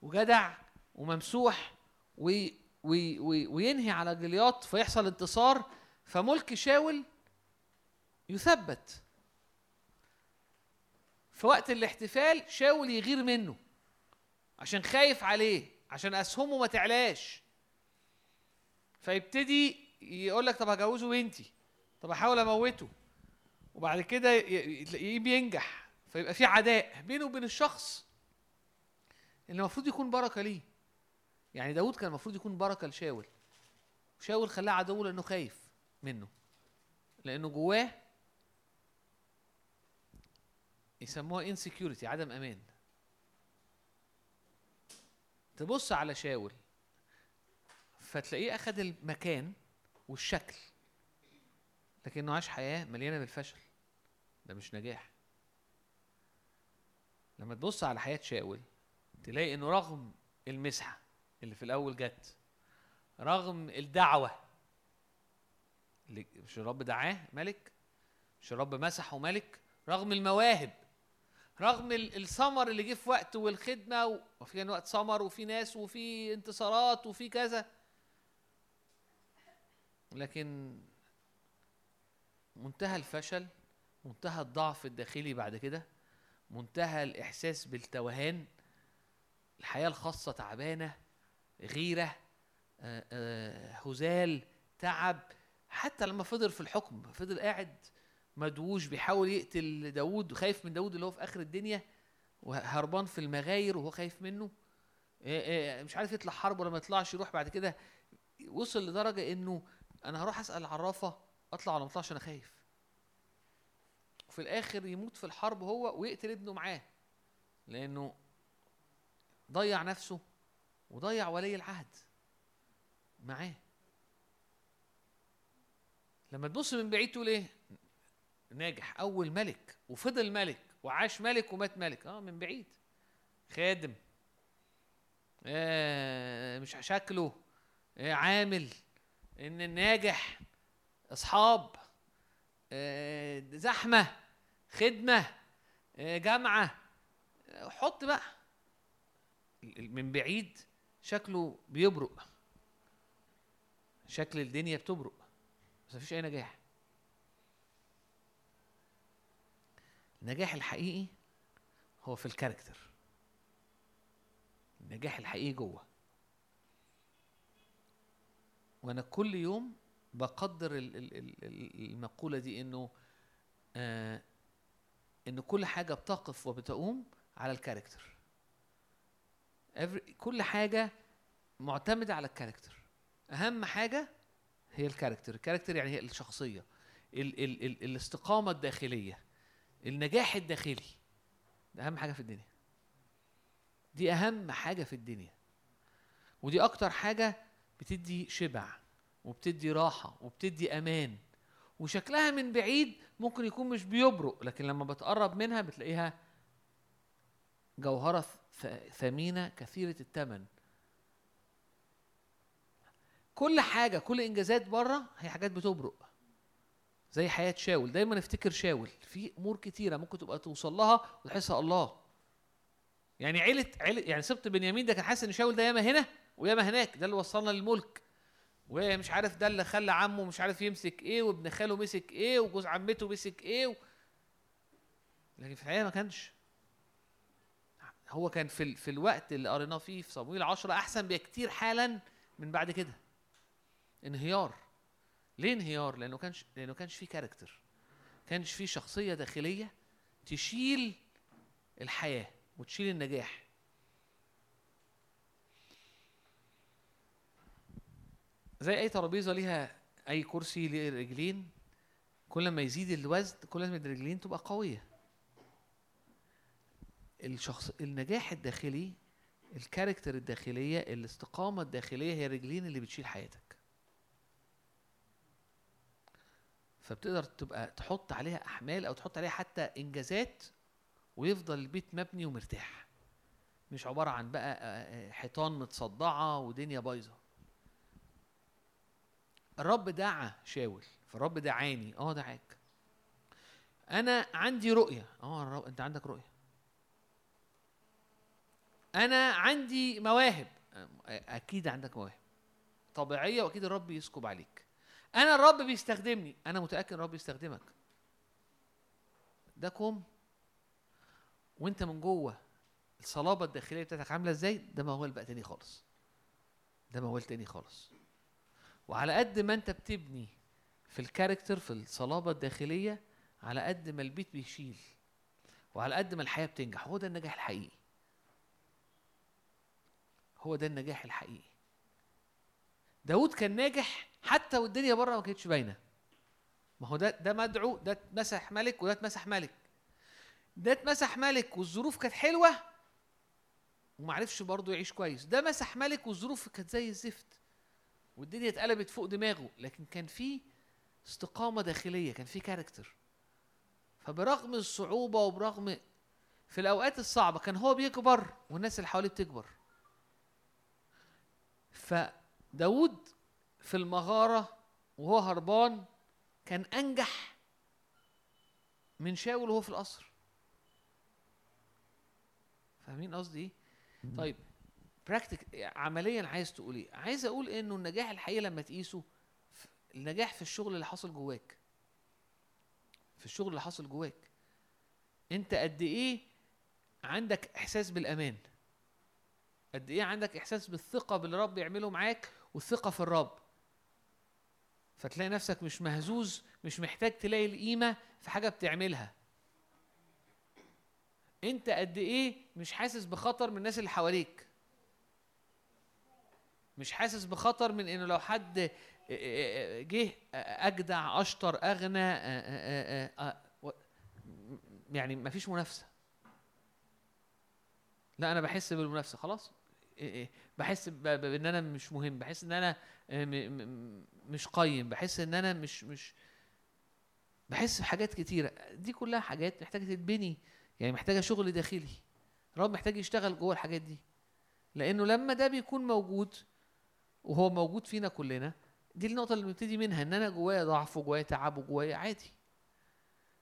وجدع وممسوح وي وي وي وينهي على جلياط فيحصل انتصار فملك شاول يثبت. في وقت الاحتفال شاول يغير منه عشان خايف عليه عشان أسهمه ما تعلاش. فيبتدي يقول لك طب هجوزه بنتي طب احاول أموته. وبعد كده ي- ي- تلاقيه بينجح فيبقى في عداء بينه وبين الشخص. اللي المفروض يكون بركة ليه. يعني داود كان المفروض يكون بركة لشاول. شاول خلاه عدو لأنه خايف منه. لأنه جواه يسموها انسكيورتي عدم أمان. تبص على شاول فتلاقيه اخذ المكان والشكل لكنه عاش حياة مليانة بالفشل. ده مش نجاح. لما تبص على حياة شاول تلاقي إنه رغم المسحة اللي في الأول جت رغم الدعوة مش الرب دعاه ملك مش الرب مسحه ملك رغم المواهب رغم ال- الثمر اللي جه في وقت والخدمة وفي كان وقت ثمر وفي ناس وفي انتصارات وفي كذا. لكن منتهى الفشل منتهى الضعف الداخلي بعد كده منتهى الإحساس بالتوهان الحياة الخاصة تعبانة غيرة آه، آه، هزال تعب حتى لما فضل في الحكم فضل قاعد مدووش بيحاول يقتل داوود وخايف من داوود اللي هو في آخر الدنيا وهربان في المغاير وهو خايف منه. آه، مش عارف يطلع حرب ولا ما يطلعش يروح بعد كده. وصل لدرجة إنه أنا هروح أسأل العرافه أطلع ولا ما أطلعش؟ أنا خايف. وفي الآخر يموت في الحرب هو ويقتل ابنه معاه لأنه ضيع نفسه وضيع ولي العهد معاه. لما تبص من بعيد تقول إيه؟ ناجح. أول ملك وفضل ملك وعاش ملك ومات ملك. آه من بعيد. خادم. آه مش شكله. آه عامل. إن الناجح. أصحاب. آه زحمة. خدمة. آه، جامعة. آه، حط بقى. من بعيد شكله بيبرق. شكل الدنيا بتبرق. بس مفيش أي نجاح. النجاح الحقيقي هو في الكاركتر. النجاح الحقيقي جوه. وأنا كل يوم بقدر ال- ال- ال- ال- المقولة دي إنه آه إن كل حاجة بتقف وبتقوم على الكاركتر. كل حاجة معتمدة على ال character. أهم حاجة هي ال character. ال character يعني هي الشخصية. ال ال ال الاستقامة الداخلية. النجاح الداخلي. ده أهم حاجة في الدنيا. دي أهم حاجة في الدنيا. ودي أكتر حاجة بتدي شبع وبتدي راحة وبتدي أمان. وشكلها من بعيد ممكن يكون مش بيبرق لكن لما بتقرب منها بتلاقيها جوهرة ث- ثمينة كثيرة الثمن كل حاجة كل إنجازات بره هي حاجات بتبرق. زي حياة شاول. دايما أفتكر شاول. في أمور كتيرة ممكن تبقى توصل لها وتحسها الله. يعني عيلة عيلة يعني سبط بنيامين ده كان حاسس إن شاول ده ياما هنا وياما هناك. ده اللي وصلنا للملك. ومش عارف ده اللي خلى عمه مش عارف يمسك إيه وابن خاله مسك إيه وجوز عمته مسك إيه و... لكن في الحقيقة ما كانش. هو كان في. في الوقت اللي قريناه فيه في صمويل 10 أحسن بكتير حالا من بعد كده. انهيار. ليه انهيار؟ لأنه كانش لأنه كانش فيه كاركتر كانش فيه شخصية داخلية تشيل الحياة وتشيل النجاح. زي أي ترابيزة ليها أي كرسي ليه رجلين كل ما يزيد الوزن كل ما الرجلين تبقى قوية. الشخص النجاح الداخلي الكاركتر الداخلية الاستقامة الداخلية هي الرجلين اللي بتشيل حياتك. فبتقدر تبقى تحط عليها أحمال أو تحط عليها حتى إنجازات ويفضل البيت مبني ومرتاح. مش عبارة عن بقى آه، آه، حيطان متصدعة ودنيا بايظة. الرب دعا شاول فالرب دعاني. آه دعاك. أنا عندي رؤية. آه أنت عندك رؤية. أنا عندي مواهب. أكيد عندك مواهب. طبيعية وأكيد الرب يسكب عليك. أنا الرب بيستخدمني. أنا متأكد الرب يستخدمك. ده كوم وأنت من جوه. الصلابة الداخلية بتاعتك عاملة إزاي؟ ده موال بقى تاني خالص. ده موال تاني خالص. وعلى قد ما أنت بتبني في الكاركتر في الصلابة الداخلية على قد ما البيت بيشيل. وعلى قد ما الحياة بتنجح. هو ده النجاح الحقيقي. هو ده النجاح الحقيقي. داود كان ناجح حتى والدنيا بره ما كانتش باينة. ما هو ده ده مدعو ده اتمسح ملك وده اتمسح ملك. ده اتمسح ملك والظروف كانت حلوة وما عرفش برضه يعيش كويس. ده مسح ملك والظروف كانت زي الزفت والدنيا اتقلبت فوق دماغه. لكن كان في استقامة داخلية كان في كاركتر فبرغم الصعوبة وبرغم في الأوقات الصعبة كان هو بيكبر والناس اللي حواليه بتكبر. فداود في المغارة وهو هربان كان أنجح من شاول وهو في القصر. فاهمين قصدي إيه؟ طيب براكتيك عمليا عايز تقول إيه؟ عايز أقول إنه النجاح الحقيقي لما تقيسه النجاح في الشغل اللي حصل جواك. في الشغل اللي حصل جواك. أنت قد إيه عندك إحساس بالأمان؟ قد إيه عندك إحساس بالثقة باللي يعمله معاك والثقة في الرب. فتلاقي نفسك مش مهزوز مش محتاج تلاقي القيمة في حاجة بتعملها. أنت قد إيه مش حاسس بخطر من الناس اللي حواليك. مش حاسس بخطر من إنه لو حد جه أجدع أشطر أغنى يعني مفيش منافسة. لا أنا بحس بالمنافسة خلاص. بحس ب- ب- بإن أنا مش مهم بحس إن أنا م- مش قيم بحس إن أنا مش مش بحس بحاجات كتيرة. دي كلها حاجات محتاجة تتبني يعني محتاجة شغل داخلي. الرب محتاج يشتغل جوه الحاجات دي. لأنه لما ده بيكون موجود وهو موجود فينا كلنا دي النقطة اللي بنبتدي منها إن أنا جوايا ضعف وجوايا تعب وجوايا عادي.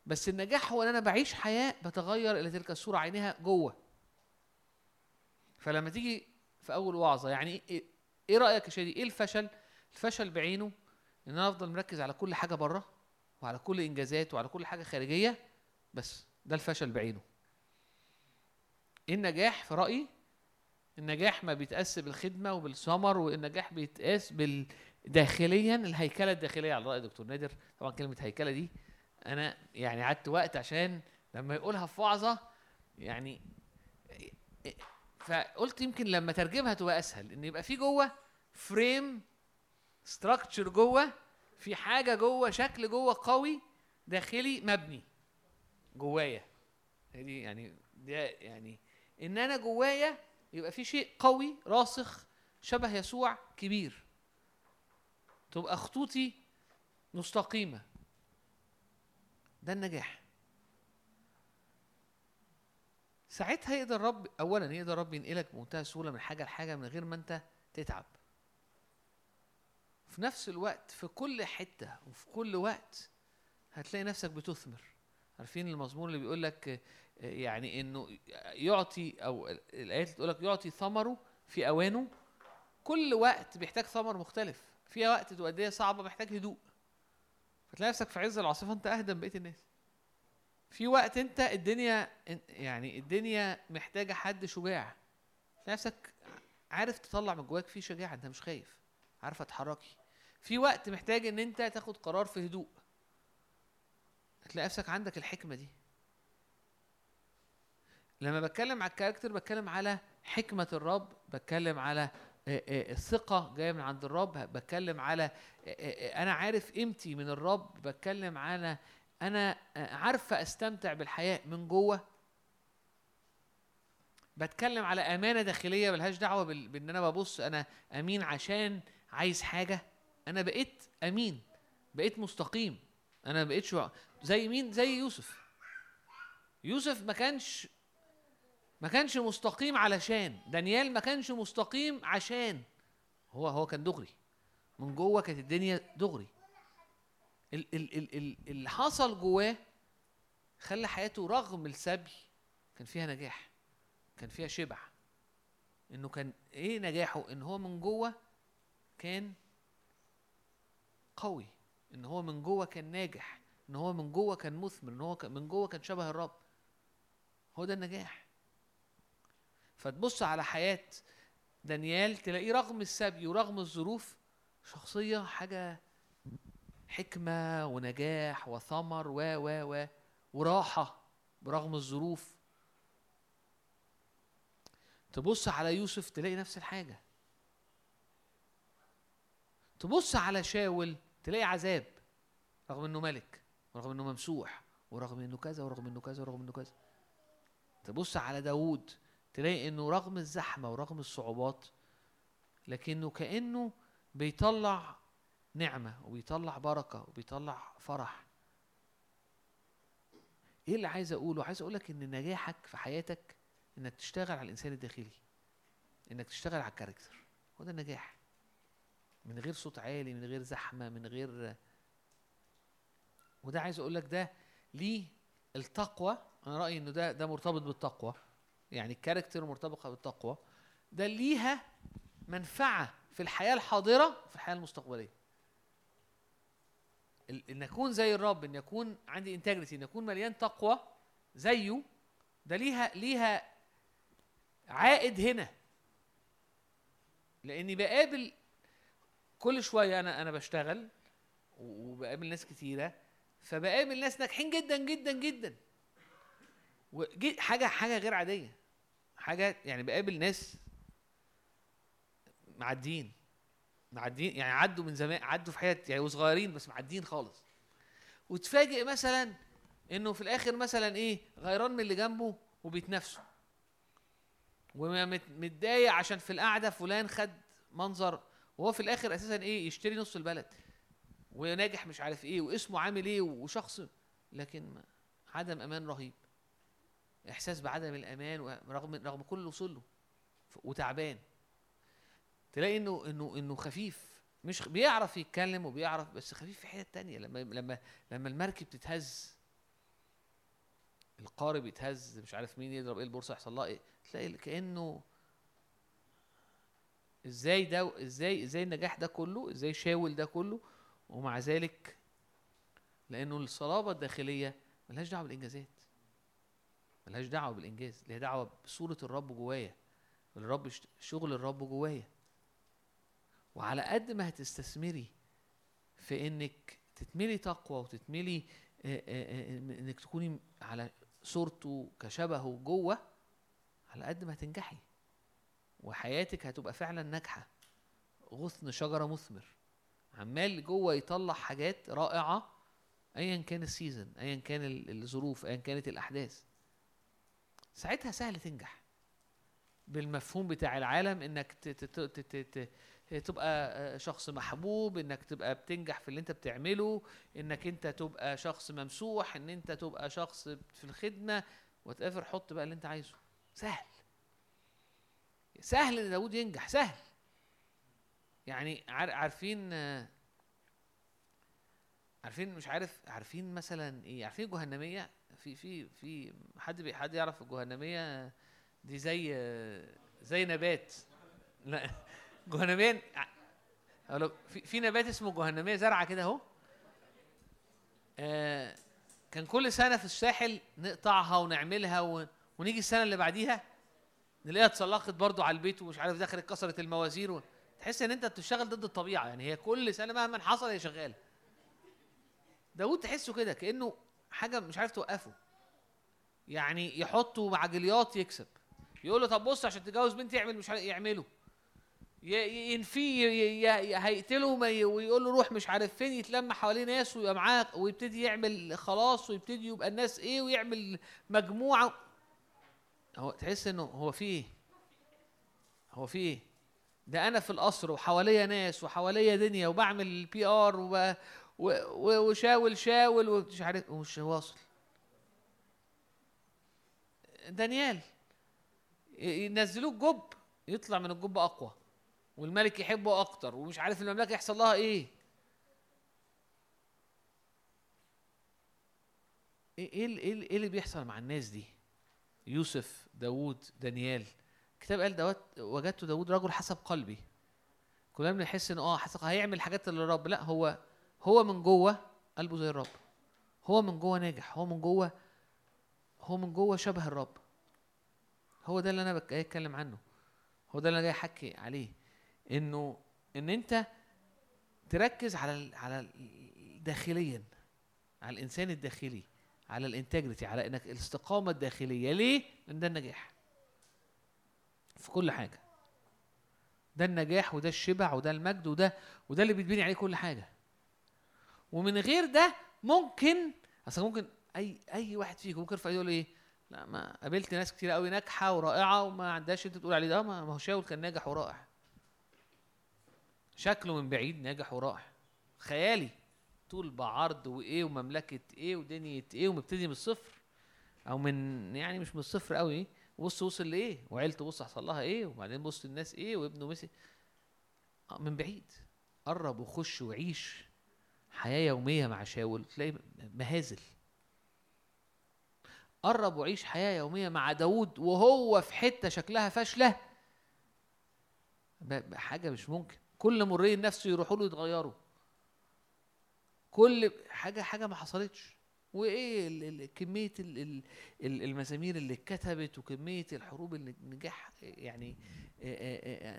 بس النجاح هو إن أنا بعيش حياة بتغير إلى تلك الصورة عينها جوه. فلما تيجي في أول وعظة. يعني إيه إيه رأيك يا شادي؟ إيه الفشل؟ الفشل بعينه إن أنا أفضل مركز على كل حاجة بره وعلى كل إنجازات وعلى كل حاجة خارجية بس. ده الفشل بعينه. إيه النجاح في رأيي؟ النجاح ما بيتقاس بالخدمة وبالثمر والنجاح بيتقاس بال داخليا الهيكلة الداخلية على راي دكتور نادر. طبعا كلمة هيكلة دي أنا يعني قعدت وقت عشان لما يقولها في وعظة يعني فقلت يمكن لما ترجمها تبقى أسهل إن يبقى في جوه frame structure جوه في حاجة جوه شكل جوه قوي داخلي مبني. جوايا. دي يعني ده يعني إن أنا جوايا يبقى في شيء قوي راسخ شبه يسوع كبير. تبقى خطوطي مستقيمة. ده النجاح. ساعتها يقدر رب اولا يقدر رب ينقلك بمنتهى السهولة من حاجة لحاجة من غير ما أنت تتعب. في نفس الوقت في كل حتة وفي كل وقت هتلاقي نفسك بتثمر. عارفين المزمور اللي بيقول لك يعني إنه يعطي أو الآيات اللي تقول لك يعطي ثمره في أوانه. كل وقت بيحتاج ثمر مختلف. في وقت تبقى صعبة محتاج هدوء. فتلاقي نفسك في عز العاصفة أنت أهدى من بقية الناس. في وقت انت الدنيا يعني الدنيا محتاجة حد شجاع. نفسك عارف تطلع من جواك في شجاعة انت مش خايف عارفه تحركي في وقت محتاج ان انت تاخد قرار في هدوء. هتلاقي نفسك عندك الحكمة دي. لما بتكلم على الكاركتر بتكلم على حكمة الرب بتكلم على آه، آه، الثقة جاية من عند الرب بتكلم على آه، أنا عارف قيمتي من الرب بتكلم على أنا آه، عارفة أستمتع بالحياة من جوه. بتكلم على أمانة داخلية ملهاش دعوة بإن أنا ببص أنا أمين عشان عايز حاجة. أنا بقيت أمين بقيت مستقيم. أنا بقيت شو زي مين؟ زي يوسف. يوسف ما كانش ما كانش مستقيم علشان. دانيال ما كانش مستقيم عشان. هو هو كان دغري. من جوه كانت الدنيا دغري. اللي حصل جواه خلى حياته رغم السبي كان فيها نجاح كان فيها شبع. إنه كان إيه نجاحه؟ إن هو من جوه كان قوي إن هو من جوه كان ناجح إن هو من جوه كان مثمر إن هو من جوه كان شبه الرب. هو ده النجاح. فتبص على حياة دانيال تلاقيه رغم السبي ورغم الظروف شخصية حاجة حكمة ونجاح وثمر و و و وراحة برغم الظروف. تبص على يوسف تلاقي نفس الحاجة. تبص على شاول تلاقي عذاب رغم إنه ملك ورغم إنه ممسوح ورغم إنه كذا ورغم إنه كذا ورغم إنه كذا. تبص على داوود تلاقي إنه رغم الزحمة ورغم الصعوبات لكنه كأنه بيطلع نعمة وبيطلع بركة وبيطلع فرح. إيه اللي عايز أقوله؟ عايز أقولك إن نجاحك في حياتك إنك تشتغل على الإنسان الداخلي إنك تشتغل على الكاركتر. هو ده النجاح. من غير صوت عالي من غير زحمة من غير وده عايز أقول لك ده ليه التقوى. أنا رأيي إنه ده ده مرتبط بالتقوى. يعني الكاركتر مرتبطة بالتقوى. ده ليها منفعة في الحياة الحاضرة في الحياة المستقبلية. ال- إن أكون زي الرب إن يكون عندي انتجريتي إن أكون مليان تقوى زيه ده ليها ليها عائد هنا. لأني بقابل كل شوية أنا أنا بشتغل وبقابل ناس كتيرة فبقابل ناس ناجحين جدا جدا جدا. حاجة حاجة غير عادية. حاجة يعني بقابل ناس معديين. معديين يعني عدوا من زمان عدوا في حياتي يعني وصغيرين بس معديين خالص. وتفاجئ مثلا إنه في الآخر مثلا إيه غيران من اللي جنبه وبيتنافسوا. ومتضايق عشان في القعدة فلان خد منظر وهو في الآخر أساسا إيه يشتري نص البلد. وناجح مش عارف إيه واسمه عامل إيه وشخص. لكن عدم أمان رهيب. إحساس بعدم الأمان رغم رغم كل اللي وصل له وتعبان. تلاقي إنه إنه إنه خفيف. مش بيعرف يتكلم وبيعرف بس خفيف في حتة تانية. لما لما لما المركب تتهز القارب يتهز مش عارف مين يضرب إيه البورصة يحصل لها إيه تلاقي كأنه إزاي ده إزاي إزاي النجاح ده كله إزاي شاول ده كله ومع ذلك لأنه الصلابة الداخلية ملهاش دعوة بالإنجازات. ملهاش دعوة بالإنجاز ليها دعوة بصورة الرب جوايا. الرب شغل الرب جوايا. وعلى قد ما هتستثمري في إنك تتملي تقوى وتتملي آه، آه، آه، إنك تكوني على صورته كشبهه جوه على قد ما هتنجحي. وحياتك هتبقى فعلا ناجحة. غصن شجرة مثمر. عمال جوه يطلع حاجات رائعة ايا كان ال season ايا كان ال- الظروف ايا كانت الأحداث. ساعتها سهل تنجح. بالمفهوم بتاع العالم إنك تبقى آه، شخص محبوب إنك تبقى بتنجح في اللي أنت بتعمله إنك أنت تبقى شخص ممسوح إن أنت تبقى شخص في الخدمة. وانت حط بقى اللي أنت عايزه. سهل. سهل إن داود ينجح سهل. يعني عار- عارفين آه، عارفين مش عارف عارفين مثلا إيه؟ عارفين الجهنميه في في في حد حد يعرف الجهنمية دي زي آه، زي نبات؟ لا. جهنميه في في نبات اسمه جهنمية زرعة كده اهو. آه، كان كل سنة في الساحل نقطعها ونعملها. ونيجي السنة اللي بعديها نلاقيها اتسلقت برضو على البيت ومش عارف دخلت كسرت المواسير و... تحس ان انت بتشتغل ضد الطبيعة. يعني هي كل سنة مهما حصل هي شغالة. داود تحسه كده كأنه حاجة مش عارف توقفه. يعني يحطه مع جليات يكسب. يقول له طب بص عشان تتجوز بنتي يعمل مش عارف يعمله. ينفيه هيقتله ويقول له روح مش عارف فين يتلم حواليه ناس ويبقى معاه ويبتدي يعمل خلاص ويبتدي يبقى الناس إيه ويعمل مجموعة. هو تحس إنه هو في إيه؟ هو في إيه؟ ده أنا في القصر وحواليا ناس وحواليا دنيا وبعمل بي ار. وشاول شاول ومش عارف ومش واصل. دانيال ينزلوه الجب يطلع من الجب أقوى. والملك يحبه أكتر ومش عارف المملكة يحصل لها إيه. إيه إيه ال- إيه ال- إيه اللي بيحصل مع الناس دي؟ يوسف داوود دانيال. الكتاب قال داود وجدت داوود رجل حسب قلبي. كلنا بنحس إن آه حسب هيعمل حاجات للرب. لا هو هو من جوه قلبه زي الرب. هو من جوه ناجح هو من جوه هو من جوه شبه الرب. هو ده اللي أنا أتكلم عنه. هو ده اللي أنا جاي أحكي عليه. إنه إن أنت تركز على على داخليا على الإنسان الداخلي على الانتجريتي على إنك الاستقامة الداخلية. ليه؟ لأن ده النجاح. في كل حاجة. ده النجاح وده الشبع وده المجد وده وده اللي بيتبني عليه كل حاجة. ومن غير ده ممكن أصل ممكن أي أي واحد فيكم ممكن يرفع يقول إيه؟ لا ما قابلت ناس كتير قوي ناجحة ورائعة وما عندهاش أنت تقول عليه ده. ما هو شاول كان ناجح ورائع. شكله من بعيد ناجح ورائع خيالي طول بعرض وإيه ومملكة إيه ودنيا إيه ومبتدي من الصفر. أو من يعني مش من الصفر قوي بص وصل لإيه؟ وعيلته بص حصل لها إيه؟ وبعدين بص الناس إيه؟ وابنه مسك آه، من بعيد. قرب وخش وعيش حياة يومية مع شاول. تلاقي مهازل. قرب وعيش حياة يومية مع داوود وهو في حتة شكلها فاشلة. حاجة مش ممكن. كل مرين نفسه يروحوا له يتغيروا. كل حاجة حاجة ما حصلتش. وإيه كمية ال- ال- ال- المزامير اللي اتكتبت وكمية الحروب اللي نجح يعني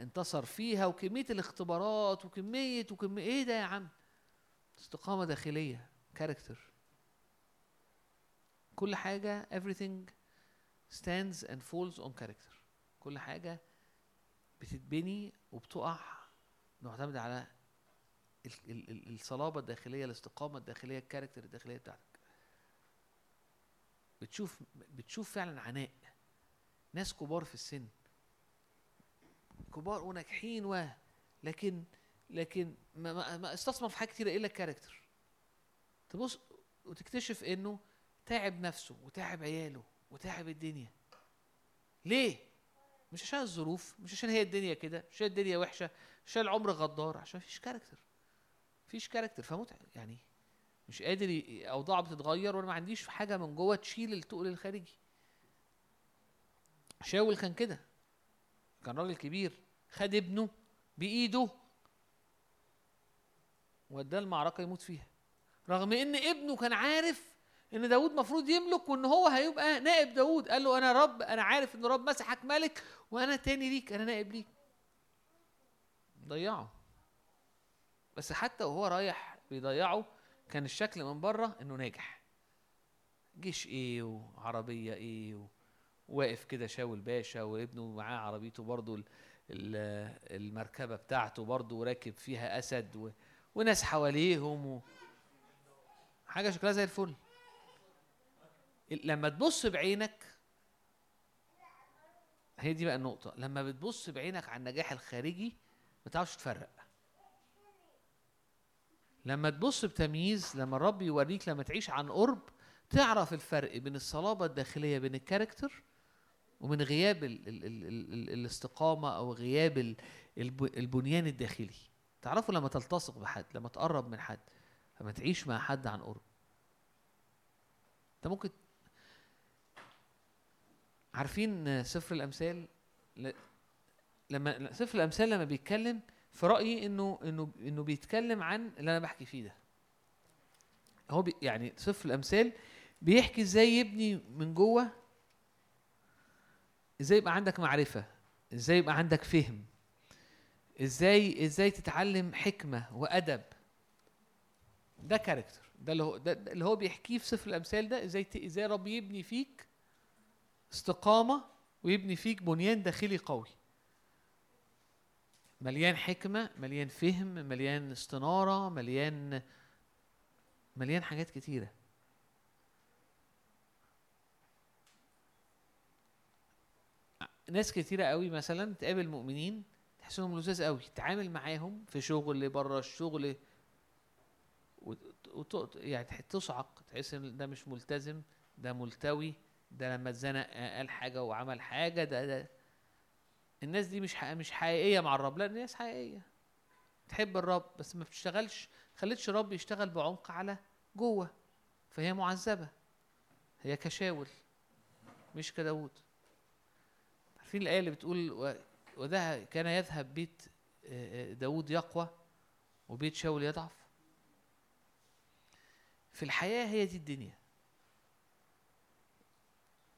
انتصر فيها وكمية الاختبارات وكمية وكميه إيه ده يا عم؟ استقامة داخلية كاركتر كل حاجة everything stands and falls on character. كل حاجة بتتبني وبتقع معتمد على ال- ال- ال- الصلابة الداخلية الاستقامة الداخلية الكاركتر الداخلية بتاعتك. بتشوف بتشوف فعلا عناء. ناس كبار في السن. كبار وناجحين و لكن لكن ما, ما, ما استثمر في حاجات كتير إلا الكاركتر. تبص وتكتشف إنه تعب نفسه وتعب عياله وتعب الدنيا. ليه؟ مش عشان الظروف مش عشان هي الدنيا كده مش عشان الدنيا وحشة مش عشان العمر غدار عشان مفيش character مفيش character فمتعب يعني مش قادر اوضاعه بتتغير وأنا ما عنديش حاجة من جوه تشيل التقل الخارجي. شاول كان كده. كان راجل كبير خد ابنه بإيده وداه المعركة يموت فيها. رغم إن ابنه كان عارف إن داود مفروض يملك وإن هو هيبقى نائب داود قال له أنا رب أنا عارف إن رب مسحك ملك وأنا تاني ليك أنا نائب ليك. ضيعه. بس حتى وهو رايح بيضيعه كان الشكل من بره إنه ناجح. جيش إيه وعربية إيه و... واقف كده شاول باشا وابنه معاه عربيته برضه ال- ال- المركبة بتاعته برضه وراكب فيها أسد و... وناس حواليهم و... حاجة شكلها زي الفل. لما تبص بعينك هي دي بقى النقطة. لما بتبص بعينك على النجاح الخارجي ما تعرفش تفرق. لما تبص بتمييز لما الرب يوريك لما تعيش عن قرب تعرف الفرق بين الصلابة الداخلية بين الكاركتر ومن غياب ال ال ال ال ال الاستقامة أو غياب ال الب- البنيان الداخلي. تعرفه لما تلتصق بحد لما تقرب من حد لما تعيش مع حد عن قرب. انت ممكن عارفين سفر الأمثال؟ لما سفر الأمثال لما بيتكلم في رأيي إنه إنه إنه بيتكلم عن اللي أنا بحكي فيه ده. هو بي يعني سفر الأمثال بيحكي إزاي يبني من جوه إزاي يبقى عندك معرفة إزاي يبقى عندك فهم إزاي إزاي تتعلم حكمة وأدب. ده كاركتر ده اللي هو ده اللي هو بيحكيه في سفر الأمثال ده إزاي إزاي رب يبني فيك استقامة ويبني فيك بنيان داخلي قوي. مليان حكمة مليان فهم مليان استنارة مليان مليان حاجات كتيرة. ناس كتيرة قوي مثلا تقابل مؤمنين تحس انهم لذاذ قوي تتعامل معاهم في شغل بره الشغل وت- وت- يعني تصعق تحس إن ده مش ملتزم ده ملتوي. ده لما اتزنق آه، قال حاجة وعمل حاجة ده ده. الناس دي مش مش حقيقية مع الرب. لا الناس حقيقية. تحب الرب بس ما بتشتغلش خلتش الرب يشتغل بعمق على جوه. فهي معذبة. هي كشاول مش كداود عارفين الآية اللي بتقول وده كان يذهب بيت آه، آه، داود يقوى وبيت شاول يضعف؟ في الحياة هي دي الدنيا.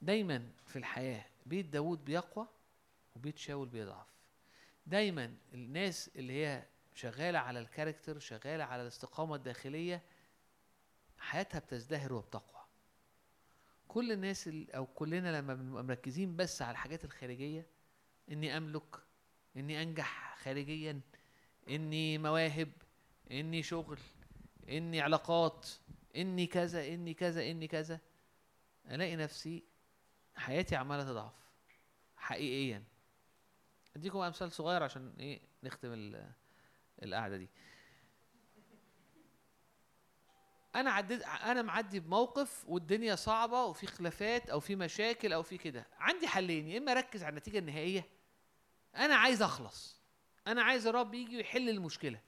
دايما في الحياة بيت داود بيقوى وبيت شاول بيضعف. دايما الناس اللي هي شغالة على الكاركتر شغالة على الاستقامة الداخلية حياتها بتزدهر وبتقوى. كل الناس ال- أو كلنا لما بنبقى مركزين بس على الحاجات الخارجية إني أملك إني أنجح خارجيا إني مواهب إني شغل إني علاقات إني كذا إني كذا إني كذا ألاقي نفسي حياتي عمالة تضعف حقيقيا. أديكم أمثال صغير عشان إيه نختم ال- القعدة دي. أنا عديت أنا معدي بموقف والدنيا صعبة وفي خلافات أو في مشاكل أو في كده. عندي حلين يا إما أركز على النتيجة النهائية أنا عايز أخلص. أنا عايز الرب يجي ويحل المشكلة.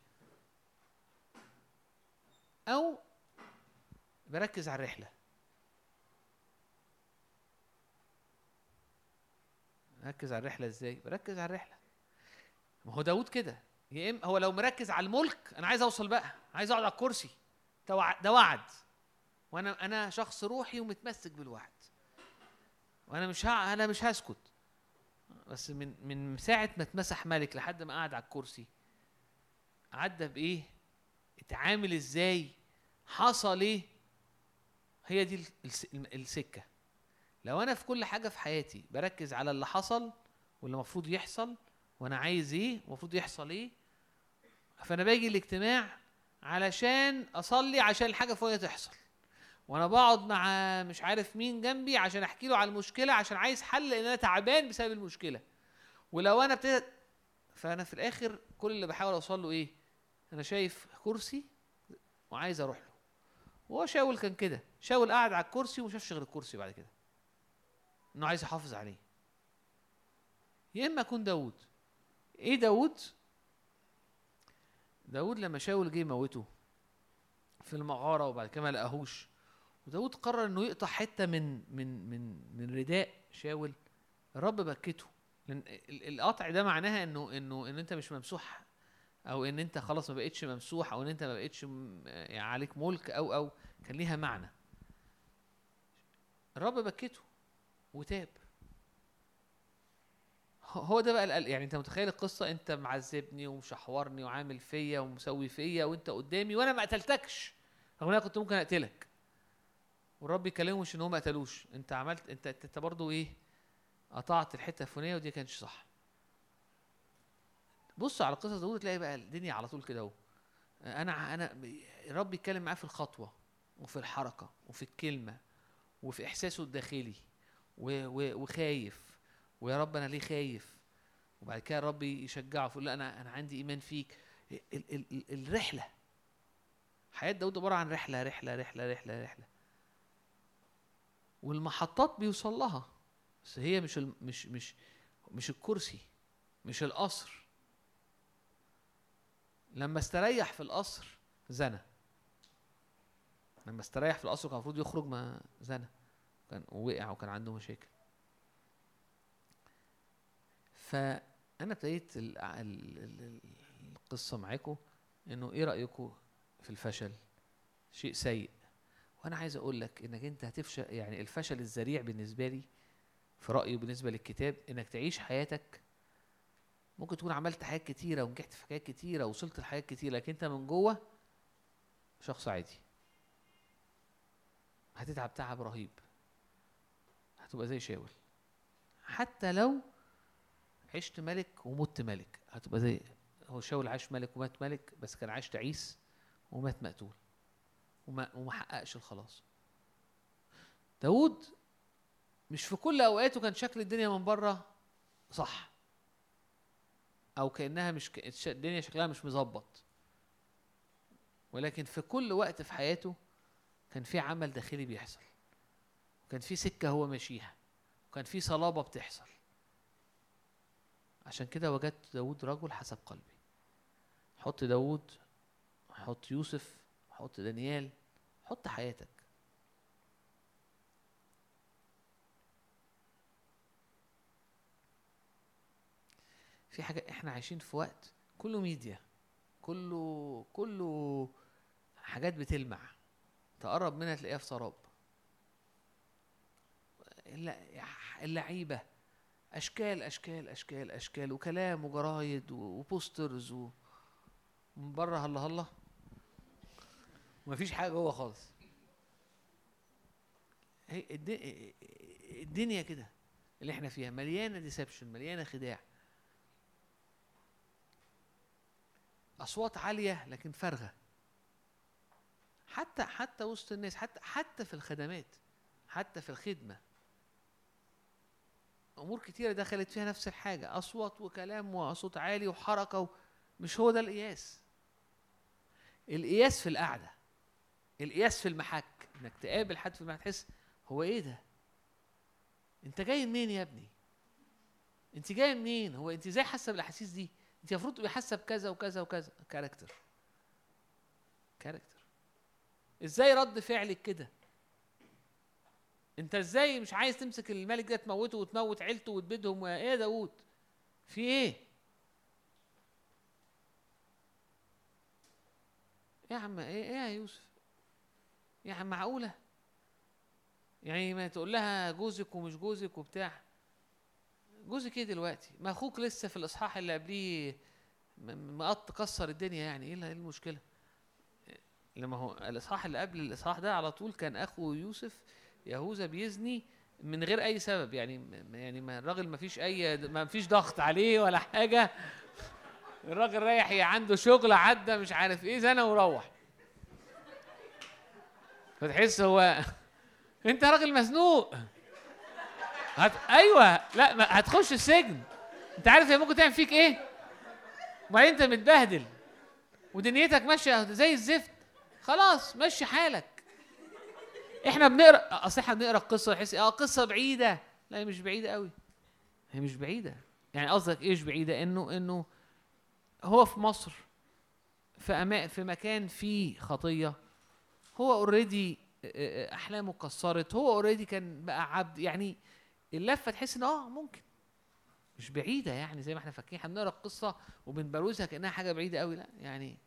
أو بركز على الرحلة. بركز على الرحلة إزاي؟ بركز على الرحلة. ما هو داود كده. يا إما هو لو مركز على الملك أنا عايز أوصل بقى عايز أقعد على الكرسي. ده وع- ده وعد. وأنا أنا شخص روحي ومتمسك بالوعد. وأنا مش ها أنا مش هسكت. بس من من ساعة ما اتمسح ملك لحد ما قعد على الكرسي عدى بإيه؟ اتعامل إزاي؟ حصل إيه؟ هي دي السكة. لو أنا في كل حاجة في حياتي بركز على اللي حصل واللي المفروض يحصل وأنا عايز إيه المفروض يحصل إيه فأنا باجي الاجتماع علشان أصلي عشان الحاجة فوقيا تحصل. وأنا بقعد مع مش عارف مين جنبي عشان أحكي له على المشكلة عشان عايز حل لأن أنا تعبان بسبب المشكلة. ولو أنا ابتديت فأنا في الآخر كل اللي بحاول أوصل له إيه أنا شايف كرسي وعايز أروح له. وهو شاول كان كده شاول قاعد على الكرسي وما شافش غير الكرسي بعد كده. إنه عايز يحافظ عليه. يا إما اكون داوود. إيه داوود؟ داوود لما شاول جه يموته في المغارة وبعد كده ما لقاهوش وداود قرر إنه يقطع حتة من من من من رداء شاول الرب بكته. لأن ال- القطع ده معناها انه انه إن أنت مش ممسوح أو إن أنت خلاص ما بقتش ممسوح أو إن أنت ما بقتش يعني عليك ملك أو أو كان ليها معنى. الرب بكته. وتاب. هو- ده بقى يعني انت متخيل القصة؟ انت معذبني ومشحورني وعامل فيا ومسوي فيا وانت قدامي وأنا ما قتلتكش. رغم إن أنا كنت ممكن أقتلك. والرب يكلمه مش إن هو ما قتلوش. انت عملت انت انت, برضه إيه؟ قطعت الحتة الفلانية ودي كانتش صح. بص على قصص داوود تلاقي بقى الدنيا على طول كده أهو. أنا أنا الرب يتكلم معاه في الخطوة وفي الحركة وفي الكلمة وفي إحساسه الداخلي. وخايف. ويا رب أنا ليه خايف؟ وبعد كده الرب يشجعه فيقول له أنا أنا عندي إيمان فيك. ال ال ال الرحلة. حياة داود عبارة عن رحلة رحلة رحلة رحلة رحلة. والمحطات بيوصل لها. بس هي مش مش مش مش الكرسي مش القصر. لما استريح في القصر زنى. لما استريح في القصر كان المفروض يخرج ما زنى. كان وقع وكان عنده مشاكل. فأنا ابتديت ال- ال- ال- القصة معاكم إنه إيه رايكم في الفشل؟ شيء سيء. وأنا عايز أقول لك إنك أنت هتفشل يعني الفشل الذريع بالنسبة لي في رأيي بالنسبة للكتاب إنك تعيش حياتك. ممكن تكون عملت حاجات كتيرة ونجحت في حاجات كتيرة ووصلت لحاجات كتيرة لكن أنت من جوه شخص عادي. هتتعب تعب رهيب. هتبقى زي شاول. حتى لو عشت ملك ومت ملك. هتبقى زي هو شاول عاش ملك ومات ملك بس كان عاش تعيس ومات مقتول. وما وما حققش الخلاص. داود مش في كل أوقاته كان شكل الدنيا من بره صح. أو كأنها مش ك... الدنيا شكلها مش مظبط. ولكن في كل وقت في حياته كان في عمل داخلي بيحصل. وكان في سكة هو ماشيها وكان في صلابة بتحصل. عشان كده وجدت داود رجل حسب قلبي. حط داود حط يوسف حط دانيال حط حياتك. في حاجة إحنا عايشين في وقت كله ميديا كله كله حاجات بتلمع. تقرب منها تلاقيها في سراب. الل- اللعيبة. أشكال أشكال أشكال أشكال وكلام وجرايد و posters و من بره هلا هلا. ومفيش حاجة جوه خالص. هي الد- الدنيا كده اللي إحنا فيها. مليانة deception مليانة خداع. أصوات عالية لكن فارغة. حتى حتى وسط الناس حتى حتى في الخدمات حتى في الخدمة. أمور كتيرة دخلت فيها نفس الحاجة أصوات وكلام وصوت عالي وحركة. مش هو ده القياس. القياس في القعدة القياس في المحك إنك تقابل حد في المحك تحس هو إيه ده؟ أنت جاي منين يا ابني؟ أنت جاي منين؟ هو أنت إزاي حاسة بالأحاسيس دي؟ أنت المفروض تبقي حاسة بكذا وكذا وكذا. character. character. إزاي رد فعلك كده؟ انت إزاي مش عايز تمسك الملك ده تموته وتموت عيلته وتبيدهم إيه يا داوود؟ في إيه؟ يا عم إيه إيه يا يوسف؟ يا عم معقولة؟ يعني ما تقول لها جوزك ومش جوزك وبتاع. جوزك إيه دلوقتي؟ ما أخوك لسه في الاصحاح اللي قبليه مقط كسر الدنيا يعني. إيه إيه المشكلة؟ لما هو الاصحاح اللي قبل الاصحاح ده على طول كان اخو يوسف يهوذا بيزني من غير أي سبب يعني يعني ما الراجل ما فيش أي ما فيش ضغط عليه ولا حاجة. الراجل رايح عنده شغل عدى مش عارف إيه زنى وروح. فتحس هو أنت راجل مزنوق. هت... أيوه لا ما هتخش السجن. أنت عارف هي ممكن تعمل فيك إيه؟ وبعدين أنت متبهدل ودنيتك ماشية زي الزفت. خلاص مشي حالك. إحنا بنقرأ أصل إحنا بنقرأ القصة نحس آه قصة بعيدة. لا هي مش بعيدة قوي هي مش بعيدة. يعني قصدك مش بعيدة؟ إنه إنه هو في مصر في أما في مكان فيه خطية. هو already أحلامه اتكسرت هو already كان بقى عبد. يعني اللفة تحس ان آه ممكن. مش بعيدة يعني زي ما إحنا فاكرين. إحنا بنقرأ القصة وبنبروزها كأنها حاجة بعيدة قوي لا يعني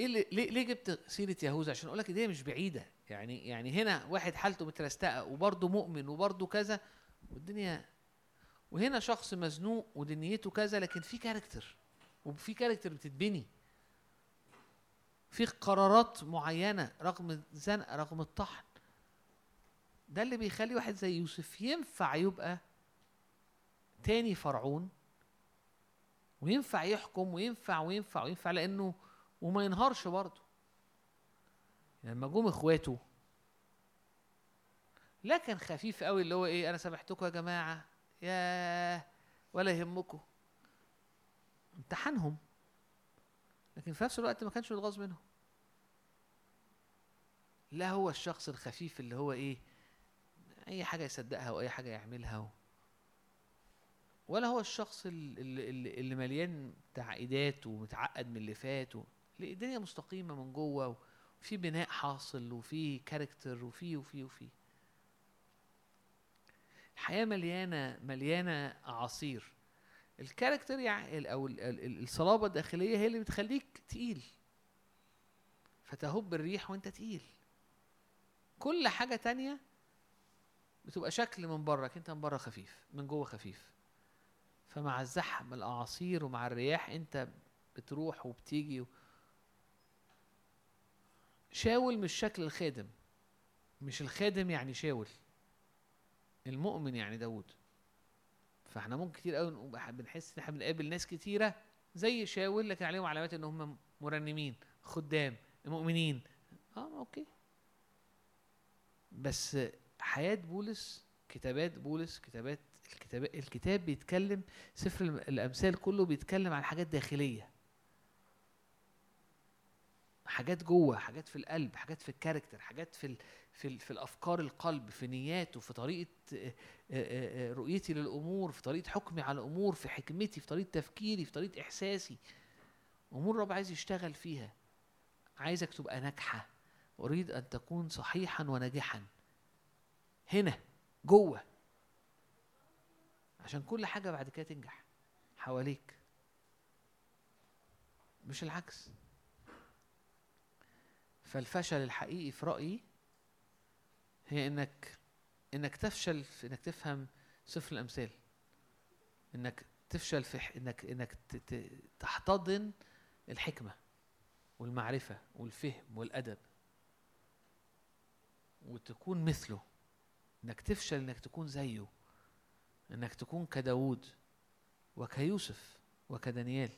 إيه اللي ليه, ليه جبت سيرة يهوذا عشان أقول لك دي مش بعيدة. يعني يعني هنا واحد حالته مترستقة وبرضه مؤمن وبرضه كذا والدنيا وهنا شخص مزنوق ودنيته كذا لكن في character وفي character بتتبني. في قرارات معينة رغم الزنقه رغم الطحن. ده اللي بيخلي واحد زي يوسف ينفع يبقى تاني فرعون وينفع يحكم وينفع وينفع وينفع لأنه وما ينهارش برضه. لما جم إخواته لا كان خفيف قوي اللي هو إيه أنا سامحتكم يا جماعة يا ولا يهمكم. امتحنهم. لكن في نفس الوقت ما كانش متغاظ منهم. لا هو الشخص الخفيف اللي هو إيه أي حاجة يصدقها وأي حاجة يعملها و... ولا هو الشخص اللي, اللي, اللي مليان تعقيدات ومتعقد من اللي فات و... الدنيا مستقيمة من جوه وفي بناء حاصل وفي character وفي وفي وفي. الحياة مليانة مليانة اعاصير ال character يعني أو الصلابة الداخلية هي اللي بتخليك تقيل. فتهب الريح وانت تقيل. كل حاجة تانية بتبقى شكل من بره انت من بره خفيف من جوه خفيف. فمع الزحم الأعاصير ومع الرياح انت بتروح وبتيجي. شاول مش شكل الخادم. مش الخادم يعني شاول. المؤمن يعني داود فاحنا ممكن كتير قوي بنحس إن إحنا بنقابل ناس كتيرة زي شاول لكن عليهم علامات إن هم مرنمين خدام مؤمنين. آه أوكي. بس حياة بولس كتابات بولس كتابات الكتاب الكتاب بيتكلم سفر الأمثال كله بيتكلم عن حاجات داخلية. حاجات جوه حاجات في القلب حاجات في الكاركتر حاجات في في, في الأفكار القلب في نياته في طريقة رؤيتي للأمور في طريقة حكمي على الأمور في حكمتي في طريقة تفكيري في طريقة إحساسي. أمور رب عايز يشتغل فيها. عايزك تبقى ناجحة. أريد أن تكون صحيحا وناجحا. هنا جوه. عشان كل حاجة بعد كده تنجح. حواليك. مش العكس. فالفشل الحقيقي في رأيي هي إنك إنك تفشل في إنك تفهم سفر الأمثال. إنك تفشل في إنك إنك تحتضن الحكمة والمعرفة والفهم والأدب. وتكون مثله. إنك تفشل إنك تكون زيه. إنك تكون كداود وكيوسف وكدانيال.